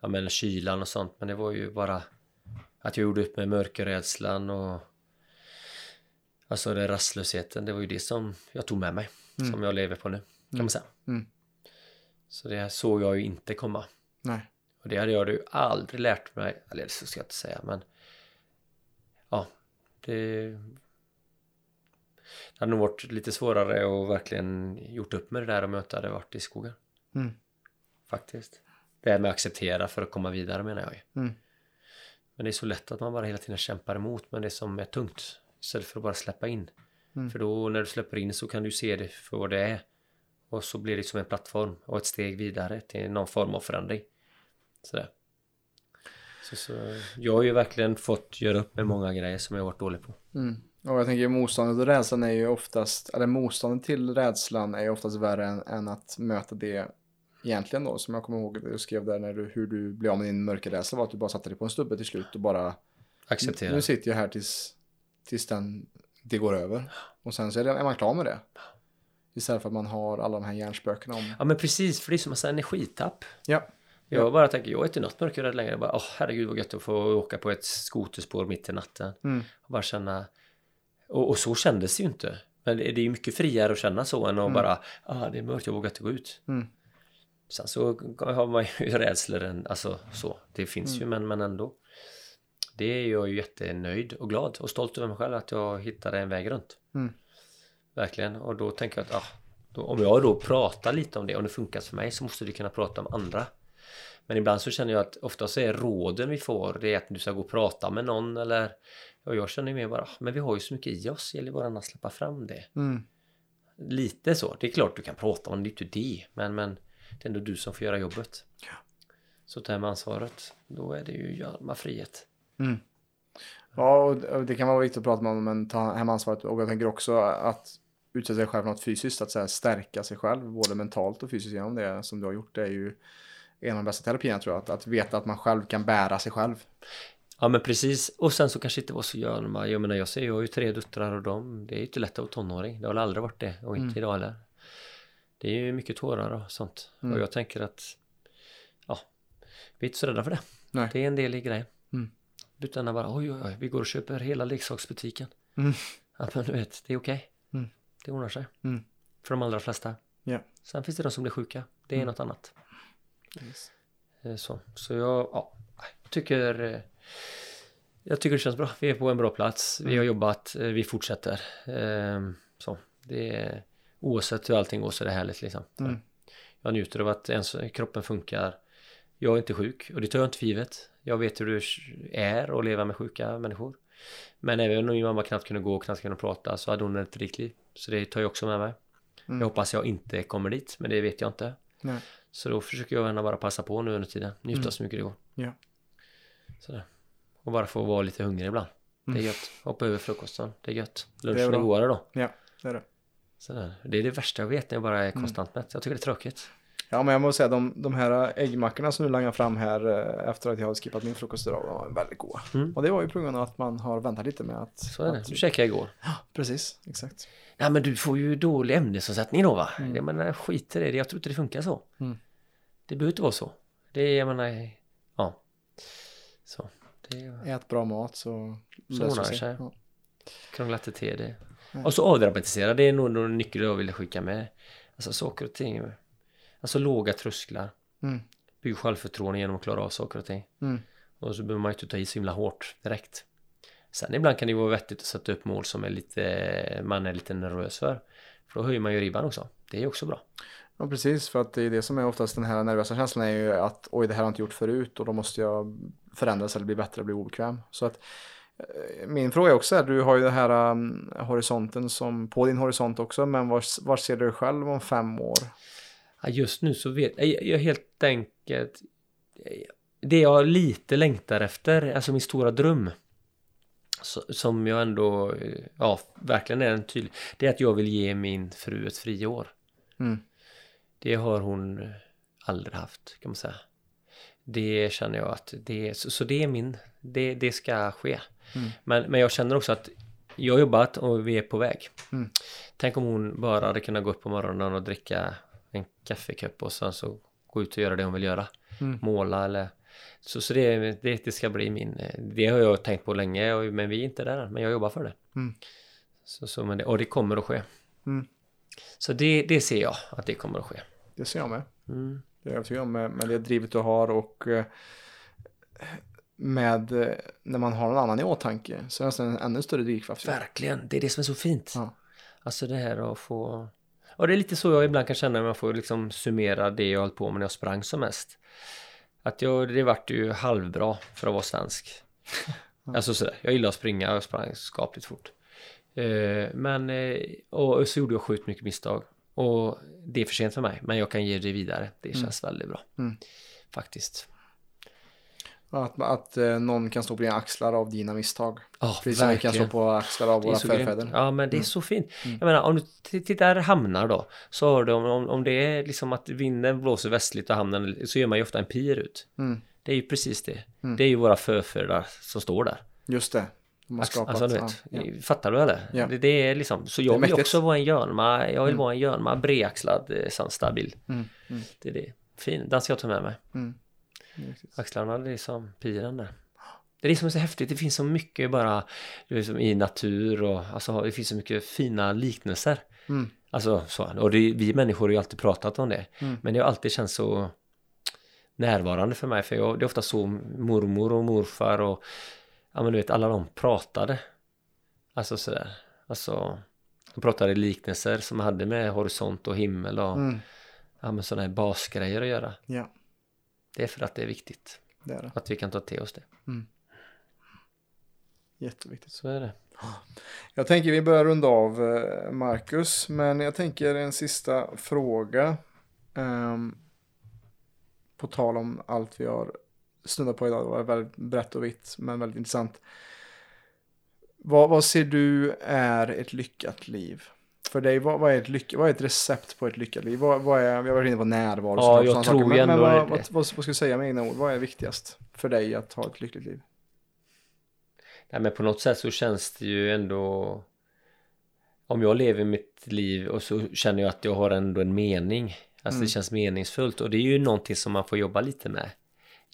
Ja men kylan och sånt, men det var ju bara att jag gjorde upp med mörkerrädslan och alltså det rastlösheten, det var ju det som jag tog med mig, Mm. som jag lever på nu, kan man säga. Mm. Så det såg jag ju inte komma. Nej. Och det hade jag ju aldrig lärt mig, eller så ska jag inte säga men det Det hade nog varit lite svårare att verkligen gjort upp med det där om jag inte hade varit i skogen. Mm. Faktiskt. Det här med att acceptera för att komma vidare menar jag ju. Mm. Men det är så lätt att man bara hela tiden kämpar emot med det som är tungt. Istället för att bara släppa in. Mm. För då när du släpper in så kan du se det för vad det är. Och så blir det som en plattform och ett steg vidare till någon form av förändring. Sådär. Så, så jag har ju verkligen fått göra upp med många grejer som jag varit dålig på. Mm. Och jag tänker motståndet och rädslan är ju oftast, eller motståndet till rädslan är ju oftast värre än, än att möta det egentligen då. Som jag kommer ihåg du skrev där när du, hur du blev av med din mörkerrädsla var att du bara satte dig på en stubbe till slut och bara Acceptera. Nu sitter jag här tills, tills den, det går över. Och sen så är, det, är man klar med det. Istället för att man har alla de här hjärnspökena om. Ja men precis, för det är som en energitapp. Ja. Jag bara tänker, jag är inte något mörkrädd längre. Jag bara, åh herregud vad gött att få åka på ett skoterspår mitt i natten. Mm. Och bara känna... Och, och så kändes det ju inte. Men det är ju mycket friare att känna så än att Mm. bara, ah det är mörkt, jag vågar inte gå ut. Mm. Sen så har man ju rädslor, än- alltså så. Det finns Mm. ju, men, men ändå. Det är jag ju jättenöjd och glad och stolt över mig själv att jag hittade en väg runt. Mm. Verkligen. Och då tänker jag att, ah, då, om jag då pratar lite om det, om det funkat för mig, så måste du kunna prata om andra. Men ibland så känner jag att ofta så är råden vi får, det är att du ska gå och prata med någon eller och jag känner mer bara, ah, men vi har ju så mycket i oss, det gäller bara att släppa fram det. Mm. Lite så. Det är klart du kan prata om det, det är inte det. Men, men det är ändå du som får göra jobbet. Så ta med ansvaret. Då är det ju jävla frihet. Mm. Ja, och det kan vara viktigt att prata med om, men ta hem ansvaret. Och jag tänker också att utsätta sig själv för något fysiskt, att så här, stärka sig själv, både mentalt och fysiskt genom det som du har gjort. Det är ju en av de bästa terapierna tror jag, att, att veta att man själv kan bära sig själv. Ja men precis. Och sen så kanske inte vara så gör Jag menar jag ser jag har ju tre döttrar och dem. Det är ju inte lätt att vara tonåring. Det har väl aldrig varit det. Och inte Mm. idag heller. Det är ju mycket tårar och sånt. Mm. Och jag tänker att Ja Vi är inte så rädda för det. Nej. Det är en del i grejen. Mm. Utan att bara oj oj oj. Vi går och köper hela leksaksbutiken. Mm. Ja men du vet. Det är okej. Mm. Det ordnar sig. Mm. För de allra flesta. Ja. Sen finns det de som blir sjuka. Det är Mm. något annat. Yes. Eh, Så, så jag ja, tycker eh, Jag tycker det känns bra. Vi är på en bra plats. Vi har jobbat. eh, Vi fortsätter. Ehm, Så det är, Oavsett hur allting går så är det härligt liksom. Mm. Jag njuter av att ens, kroppen funkar. Jag är inte sjuk och det tar jag inte för givet. Jag vet hur det är att leva med sjuka människor. Men även om min mamma knappt kunde gå och knappt kunde prata så hade hon ett rikt liv. Så det tar jag också med mig. Mm. Jag hoppas jag inte kommer dit, men det vet jag inte. Nej. Så då försöker jag gärna bara passa på nu under tiden. Njuta Mm. så mycket det går. Ja. Sådär. Och bara få vara lite hungrig ibland. Det är Mm. gött. Hoppa över frukosten. Det är gött. Lunchen är godare då. Ja, det är det. Sådär. Det är det värsta jag vet när jag bara är Mm. konstant mätt. Jag tycker det är tråkigt. Ja, men jag måste säga de, de här äggmackorna som du langar fram här eh, efter att jag har skippat min frukost idag, de var väldigt goda. Mm. Och det var ju på grund av att man har väntat lite med att... Så är det. att, Du käkade igår. Precis, exakt. Nej men du får ju dålig ämnesomsättning då va? Mm. Jag menar skit i det. Jag tror inte det funkar så. Mm. Det behöver inte vara så. Det är, jag menar, ja. Så. Det är Ät bra mat så Så löser det sig. Ja. krångla till till det. Mm. Och så avdramatisera, det är nog en nyckel jag ville skicka med. Alltså saker och ting. Alltså låga trösklar. Mm. Bygg självförtroende genom att klara av saker och ting. Mm. Och så behöver man ju inte ta i så himla hårt direkt. Sen ibland kan det vara vettigt att sätta upp mål som är lite, man är lite nervös för. För då höjer man ju ribban också. Det är också bra. Ja, precis. För att det är det som är oftast den här nervösa känslan är ju att oj, det här har jag inte gjort förut och då måste jag förändras eller bli bättre, bli obekväm. Så att eh, min fråga är också är, du har ju den här um, horisonten som på din horisont också, men var, var ser du dig själv om fem år? Ja, just nu så vet jag, jag helt enkelt det jag lite längtar efter, alltså min stora dröm så, som jag ändå, ja verkligen är en tydlig, det är att jag vill ge min fru ett friår. Mm. Det har hon aldrig haft kan man säga. Det känner jag att det är, så, så det är min, det, det ska ske. Mm. Men, men jag känner också att jag har jobbat och vi är på väg. Mm. Tänk om hon bara hade kunnat gå upp på morgonen och dricka en kaffekopp och sen så gå ut och göra det hon vill göra. Mm. Måla eller så, så det, det, det ska bli min, det har jag tänkt på länge men vi är inte där än, men jag jobbar för det. Mm. Så, så, men det, och det kommer att ske. Mm. Så det, det ser jag att det kommer att ske. Det ser jag med. Mm. Det är jag övertygad om med, med det drivet du har och eh, med eh, när man har någon annan i åtanke så är det nästan en ännu större drivkraft. Verkligen, det är det som är så fint. Ja. Alltså det här att få... Och det är lite så jag ibland kan känna när man får liksom summera det jag hållit på med när jag sprang som mest. Att jag, det vart ju halvbra för att vara svensk. Alltså sådär, jag gillar att springa, jag sprang skapligt fort. Eh, men, eh, och så gjorde jag sjukt mycket misstag. Och det är för sent för mig, men jag kan ge det vidare. Det känns väldigt bra. Mm. Faktiskt. Att, att eh, någon kan stå på dina axlar av dina misstag. Ja, Precis som vi kan stå på axlar av våra förfäder. Ja, men det är så fint. Jag menar, om du tittar hamnar då, så har du, om, om, om det är liksom att vinden blåser västligt och hamnen, så gör man ju ofta en pir ut. Mm. Det är ju precis det. Mm. Det är ju våra förfäder som står där. Just det. De har skapat. Alltså, du vet, ja, ja. Fattar du eller? Ja. Det, det är liksom, så jag vill också vara en Jörnma, jag vill Mm. vara en Jörnma, bredaxlad, eh, sån stabil. Mm. Mm. Det är det. Fin, den ska jag ta med mig. Mm. Det. Axlarna, det är som piren där. Det är det som är så häftigt, det finns så mycket bara du vet, som i natur och alltså, det finns så mycket fina liknelser. Mm. Alltså så, och det, vi människor har ju alltid pratat om det. Mm. Men det har alltid känts så närvarande för mig. För jag, det är ofta så mormor och morfar och ja men du vet alla de pratade. Alltså sådär. Alltså de pratade liknelser som hade med horisont och himmel och Mm. ja men sådana här basgrejer att göra. Ja, Det är för att det är viktigt. det är det. Att vi kan ta till oss det. Jätteviktigt. Så är det. Jag tänker vi börjar runda av eh, Marcus, men jag tänker en sista fråga. Ehm, på tal om allt vi har snuddat på idag, det var väldigt brett och vitt, men väldigt intressant. Vad, vad ser du är ett lyckat liv? För dig, vad, vad, är ett lyck, vad är ett recept på ett lyckat liv? Vad, vad är, vi har varit inne på närvaro. Ja, jag tror saker, men, men vad, vad, vad, vad ska jag säga med egna ord? Vad är viktigast för dig att ha ett lyckligt liv? Nej, men på något sätt så känns det ju ändå om jag lever mitt liv och så känner jag att jag har ändå en mening. Alltså Mm. det känns meningsfullt och det är ju någonting som man får jobba lite med.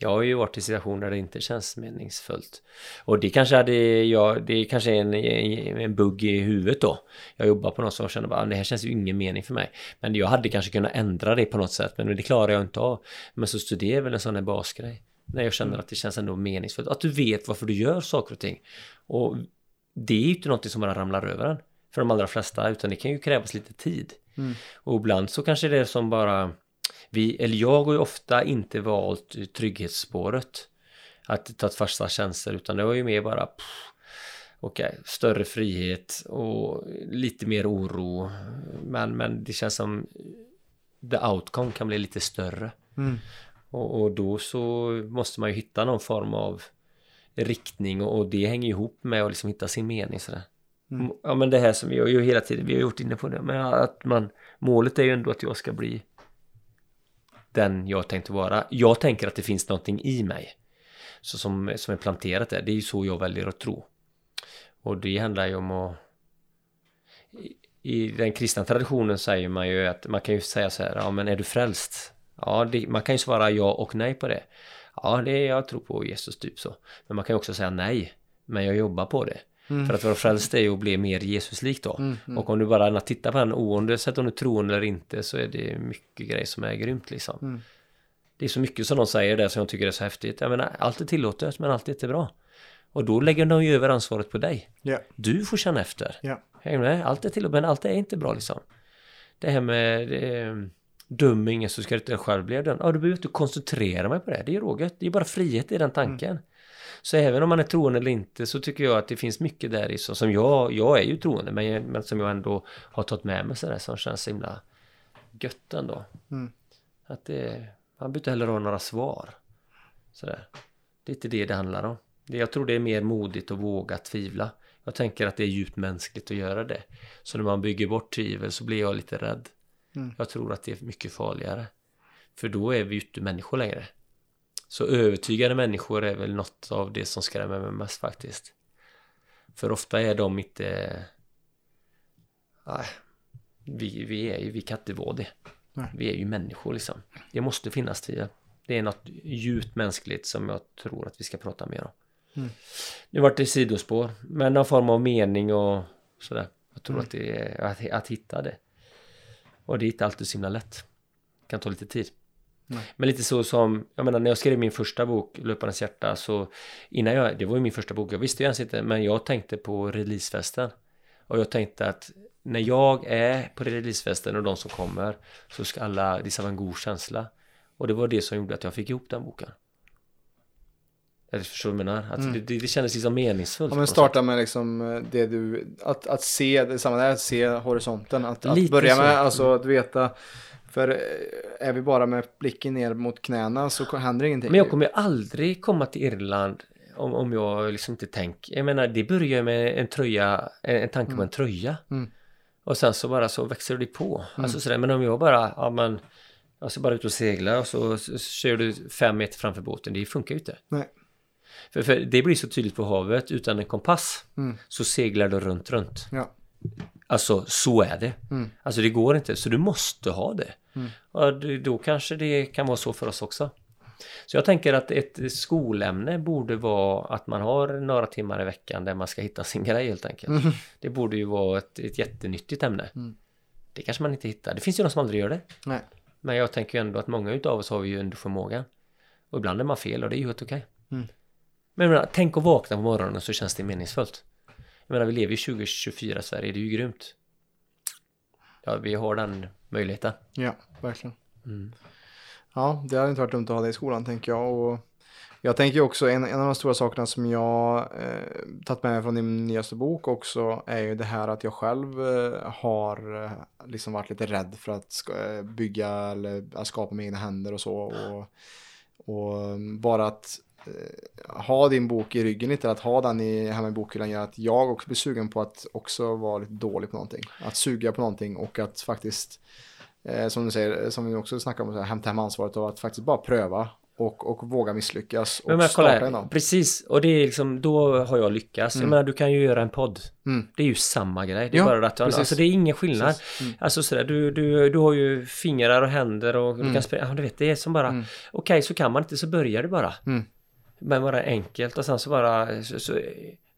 Jag har ju varit i situationer där det inte känns meningsfullt. Och det kanske hade jag, det kanske är en, en bugg i huvudet då. Jag jobbar på något som känner bara, det här känns ju ingen mening för mig. Men jag hade kanske kunnat ändra det på något sätt, men det klarar jag inte av. Men så studerar väl en sån här basgrej. När jag känner att det känns ändå meningsfullt. Att du vet varför du gör saker och ting. Och det är ju inte någonting som bara ramlar över en. För de allra flesta, utan det kan ju krävas lite tid. Mm. Och ibland så kanske det är som bara vi, eller jag har ju ofta inte valt trygghetsspåret. Att ta fasta tjänster utan det var ju mer bara pff, Okej, större frihet och lite mer oro. Men, men det känns som the outcome kan bli lite större. Mm. Och, och då så måste man ju hitta någon form av riktning och, och det hänger ihop med att liksom hitta sin mening sådär. Mm. Ja men det här som vi har ju hela tiden, vi har gjort inne på det, men att man, målet är ju ändå att jag ska bli den jag tänkte vara. Jag tänker att det finns någonting i mig. Så som, som är planterat där, det är ju så jag väljer att tro. Och det handlar ju om att i- i den kristna traditionen säger man ju att man kan ju säga så här, ja men är du frälst? Ja, det, man kan ju svara ja och nej på det. Ja, det är jag tror på Jesus typ så. Men man kan ju också säga nej, men jag jobbar på det. För att vara frälst är ju att bli mer Jesuslik då. Mm, Och om du bara tittar på den oavsett om du tror eller inte så är det mycket grejer som är grymt liksom. Mm. Det är så mycket som de säger där som jag tycker är så häftigt. Jag menar, allt är tillåtet men allt är inte bra. Och då lägger de ju över ansvaret på dig. Ja. Du får känna efter. Hänger du med? Allt är tillåtet men allt är inte bra liksom. Det här med eh, döm ingen så ska du inte själv bli dömd. Ja, du behöver inte koncentrera mig på det. Det är råget. Det är bara frihet i den tanken. Så även om man är troende eller inte så tycker jag att det finns mycket där i så som jag, jag är ju troende men, men som jag ändå har tagit med mig sådär som känns så himla gött ändå. Mm. Att det, man behöver inte heller ha några svar. Sådär. Det är inte det det handlar om. Det, jag tror det är mer modigt att våga tvivla. Jag tänker att det är djupt mänskligt att göra det. Så när man bygger bort tvivel så blir jag lite rädd. Mm. Jag tror att det är mycket farligare. För då är vi ju inte människor längre. Så övertygade människor är väl något av det som skrämmer mig mest faktiskt. För ofta är de inte... Nej, vi, vi är ju, vi kan inte vara det. Nej. Vi är ju människor liksom. Det måste finnas tvivel. Det är något djupt mänskligt som jag tror att vi ska prata mer om. Mm. Nu vart det sidospår, men någon form av mening och sådär. Jag tror Mm. att det är att, att hitta det. Och det är inte alltid så himla lätt. Det kan ta lite tid. Nej. Men lite så som, jag menar när jag skrev min första bok, Löparens hjärta, så innan jag, det var ju min första bok, jag visste ju ens inte, men jag tänkte på releasefesten. Och jag tänkte att när jag är på releasefesten och de som kommer så ska alla, det ska vara en god känsla. Och det var det som gjorde att jag fick ihop den boken. Jag förstår vad jag menar? Att det, det, det kändes liksom meningsfullt. Ja, men starta med liksom eh, det du, att, att se, det samma där, att se horisonten. Att, att börja så. med, alltså att veta. För eh, är vi bara med blicken ner mot knäna så händer ingenting. Men jag kommer ju aldrig komma till Irland om, om jag liksom inte tänker. Jag menar, det börjar med en tröja, en, en tanke på en tröja. Mm. Och sen så bara så växer det på. Alltså sådär, men om jag bara, ja men, jag ska bara ut och segla och så, så, kör du fem meter framför båten. Det funkar ju inte. Nej. För, för det blir så tydligt på havet, utan en kompass Mm. så seglar du runt, runt. Ja. Alltså så är det. Mm. Alltså det går inte, så du måste ha det. Mm. Och då kanske det kan vara så för oss också. Så jag tänker att ett skolämne borde vara att man har några timmar i veckan där man ska hitta sin grej helt enkelt. Det borde ju vara ett, ett jättenyttigt ämne. Mm. Det kanske man inte hittar. Det finns ju de som aldrig gör det. Nej. Men jag tänker ju ändå att många utav oss har vi ju ändå förmågan. Och ibland är man fel och det är ju helt okej. Mm. Men menar, tänk att vakna på morgonen så känns det meningsfullt. Jag menar, vi lever ju 2024 i Sverige, det är ju grymt. Ja, vi har den möjligheten. Ja, verkligen. Mm. Ja, det hade inte varit dumt att ha det i skolan tänker jag. Och jag tänker också, en, en av de stora sakerna som jag eh, tagit med mig från din nyaste bok också är ju det här att jag själv eh, har eh, liksom varit lite rädd för att ska, eh, bygga eller att skapa med egna händer och så. Och, och bara att ha din bok i ryggen lite, att ha den i, hemma i bokhyllan gör att jag också blir sugen på att också vara lite dålig på någonting. Att suga på någonting och att faktiskt eh, som du säger, som vi också snackar om, så här, hämta hem ansvaret och att faktiskt bara pröva och, och våga misslyckas och Men, men starta här, precis. Och det är liksom, då har jag lyckats. Jag menar, du kan ju göra en podd. Mm. Det är ju samma grej. Det är Ja, bara att, precis. alltså det är ingen skillnad. Mm. Alltså sådär, du, du, du har ju fingrar och händer och du kan spela, ja du vet, det är som bara, Mm. okej så kan man inte så börjar du bara. Mm. Men bara enkelt och sen så bara, så, så,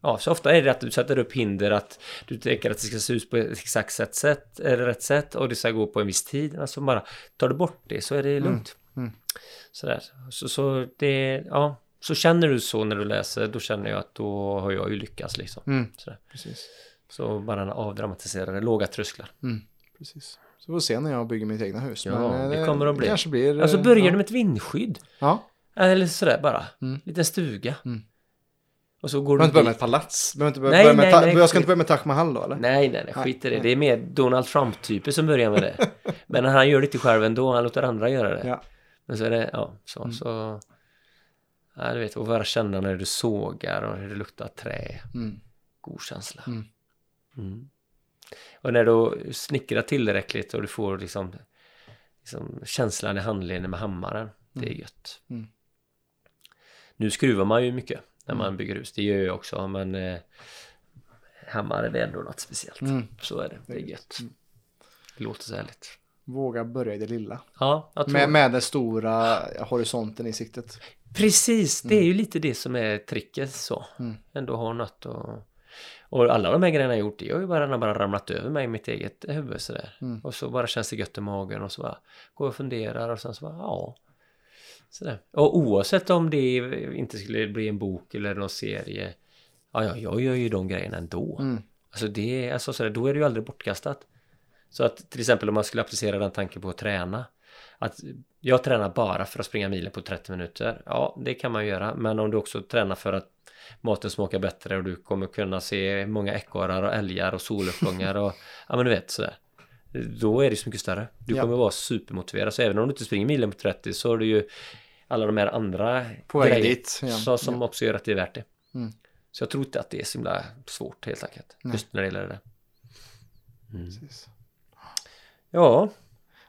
ja så ofta är det att du sätter upp hinder att du tänker att det ska se ut på ett exakt sätt, sätt eller rätt sätt och det ska gå på en viss tid. Alltså bara, tar du bort det så är det lugnt. Mm. Sådär, så, så det, ja, så känner du så när du läser, då känner jag att då har jag ju lyckats liksom. Mm. Sådär. Precis. Så bara avdramatiserade, låga trösklar. Mm. Precis. Så får vi se när jag bygger mitt egna hus. Ja, Men, eh, det kommer att bli. kanske blir... Alltså eh, börjar ja. du med ett vindskydd. Ja. Eller sådär bara. Mm. Liten stuga. Mm. Och så går Du inte börja med ett palats. Du inte börja Nej, börja med nej, ta- nej, jag ska inte börja med Taj Mahal då eller? Nej, nej, nej, skit i det. Det är mer Donald Trump-typer som börjar med det. Men han gör det inte själv ändå, han låter andra göra det. Ja. Men så är det, ja, så, Mm. så... Ja, du vet, och bara känna när du sågar och hur det luktar trä. Mm. God känsla. Mm. Mm. Och när du snickrar tillräckligt och du får liksom, liksom känslan i handleden med hammaren. Det är gött. Mm. Nu skruvar man ju mycket när man Mm. bygger hus. Det gör jag också, men eh, hammare är ändå något speciellt. Mm. Så är det. Det är gött. Det låter så härligt. Våga börja i det lilla. Ja, jag tror... Med, med den stora horisonten i siktet. Precis, det är ju lite det som är tricket så. Mm. Ändå ha något och... Och alla de här grejerna jag gjort, det har ju bara, bara ramlat över mig i mitt eget huvud sådär. Mm. Och så bara känns det gött i magen och så bara går och funderar och sen så bara, ja. Sådär. Och oavsett om det inte skulle bli en bok eller någon serie. Ja, ja, jag gör ju de grejerna ändå. Mm. Alltså det alltså sådär, då är det ju aldrig bortkastat. Så att till exempel om man skulle applicera den tanken på att träna. Att jag tränar bara för att springa milen på 30 minuter. Ja, det kan man göra. Men om du också tränar för att maten smakar bättre och du kommer kunna se många ekorrar och älgar och soluppgångar och ja men du vet sådär. Då är det så mycket större. Du Ja. kommer vara supermotiverad. Så även om du inte springer milen på 30 så har du ju alla de här andra På grejer dit, ja. så, som också gör att det är värt det. Mm. Så jag tror inte att det är så himla svårt helt enkelt. Nej. Just när det gäller det där. Precis. Ja,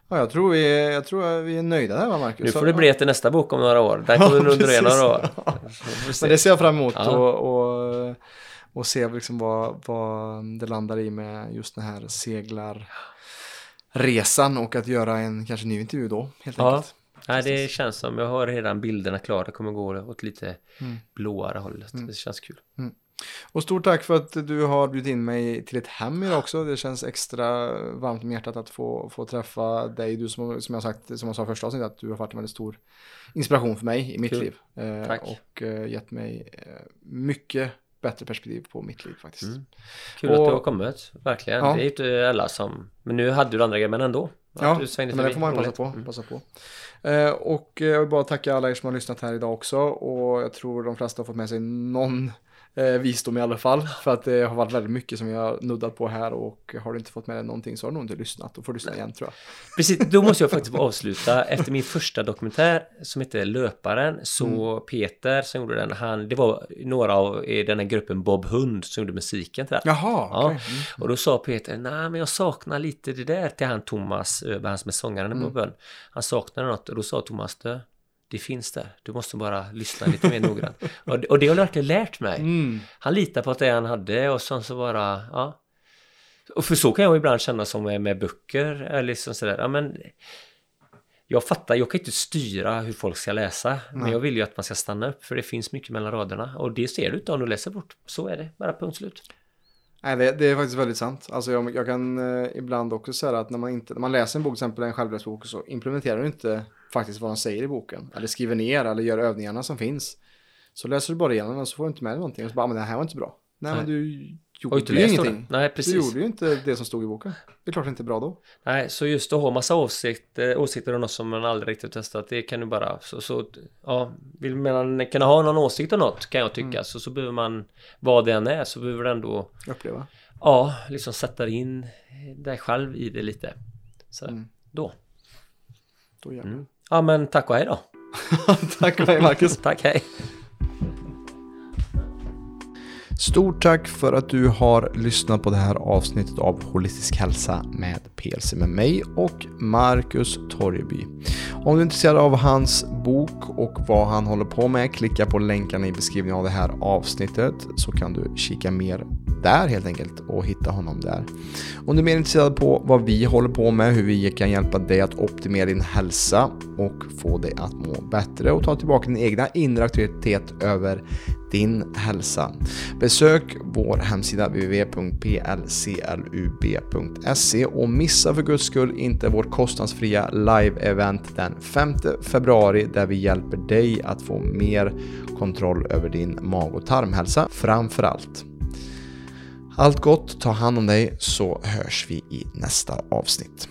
Ja, jag tror vi jag tror vi är nöjda där va Marcus? nu får det bli till nästa bok om några år. Den kommer nog dröja precis. några år. Men det ser jag fram emot Ja. och, och, och se liksom vad, vad det landar i med just den här seglarresan och att göra en kanske ny intervju då helt Ja. enkelt. Nej, det känns som, jag har redan bilderna klara. Det kommer gå åt lite Mm. blåare hållet. Det känns kul. Och stort tack för att du har bjudit in mig till ett hem idag också. Det känns extra varmt om hjärtat att få, få träffa dig. Du som, som jag sagt, som jag sa första avsnittet, att du har varit en väldigt stor inspiration för mig i mitt Kul. liv. Eh, Tack. Och eh, gett mig eh, mycket bättre perspektiv på mitt liv faktiskt. Mm. Kul Och- att du har kommit, verkligen. Ja. Det är ju inte alla som... Men nu hade du andra grejer, men ändå. Ja, men det får man passa på. Mm. Passa på. Eh, och jag vill bara tacka alla er som har lyssnat här idag också. Och jag tror de flesta har fått med sig någon eh, visdom i alla fall. För att det har varit väldigt mycket som vi har nuddat på här. Och har du inte fått med dig någonting så har du nog inte lyssnat. Då får du lyssna igen tror jag. Precis, då måste jag faktiskt avsluta. Efter min första dokumentär som heter Löparen så Mm. Peter som gjorde den, han, det var några av i den här gruppen Bob Hund som gjorde musiken till den. Jaha, Ja, okej. Mm. och då sa Peter, nej men jag saknar lite det där till han Thomas Öberg, han som är sångaren i Mm. Bob Hund. Han saknade något och då sa Thomas, det, det finns där, du måste bara lyssna lite mer noggrant. Och, det- och det har jag verkligen lärt mig. Mm. Han litar på att det han hade och sen så bara, ja. Och för så kan jag ibland känna som med, med böcker, eller liksom sådär, ja men jag fattar, jag kan inte styra hur folk ska läsa, men Nej. jag vill ju att man ska stanna upp för det finns mycket mellan raderna och det ser du inte om du läser bort. Så är det, bara punkt slut. Nej, det, det är faktiskt väldigt sant. Alltså jag, jag kan eh, ibland också säga att när man, inte, när man läser en bok, till exempel en självhjälpsbok, så implementerar du inte faktiskt vad de säger i boken. Eller skriver ner eller gör övningarna som finns. Så läser du bara igenom och så får du inte med dig någonting. Och så bara, "Ah, men det här var inte bra. Nej, Nej. men du gjorde inte ju ingenting. Nej, precis. Du gjorde ju inte det som stod i boken. Det är klart det inte är bra då. Nej, så just att ha massa åsikter, åsikter om något som man aldrig riktigt testat, det kan du bara, så, så ja, vill man kunna ha någon åsikt om något kan jag tycka, Mm. så, så behöver man, vad det än är, så behöver du ändå Uppleva. Ja, liksom sätta in dig själv i det lite. Så Mm. då. Då gör Mm. Ja, men tack och hej då. Tack och hej Marcus. Tack, hej. Stort tack för att du har lyssnat på det här avsnittet av Holistisk hälsa med PLC med mig och Marcus Torjeby. Om du är intresserad av hans bok och vad han håller på med, klicka på länkarna i beskrivningen av det här avsnittet så kan du kika mer där helt enkelt och hitta honom där. Om du är mer intresserad på vad vi håller på med, hur vi kan hjälpa dig att optimera din hälsa och få dig att må bättre och ta tillbaka din egna inre aktivitet över din hälsa. Besök vår hemsida www.plclub.se och missa för guds skull inte vårt kostnadsfria live-event den 5 februari där vi hjälper dig att få mer kontroll över din mag och tarmhälsa framför allt. Allt gott, ta hand om dig så hörs vi i nästa avsnitt.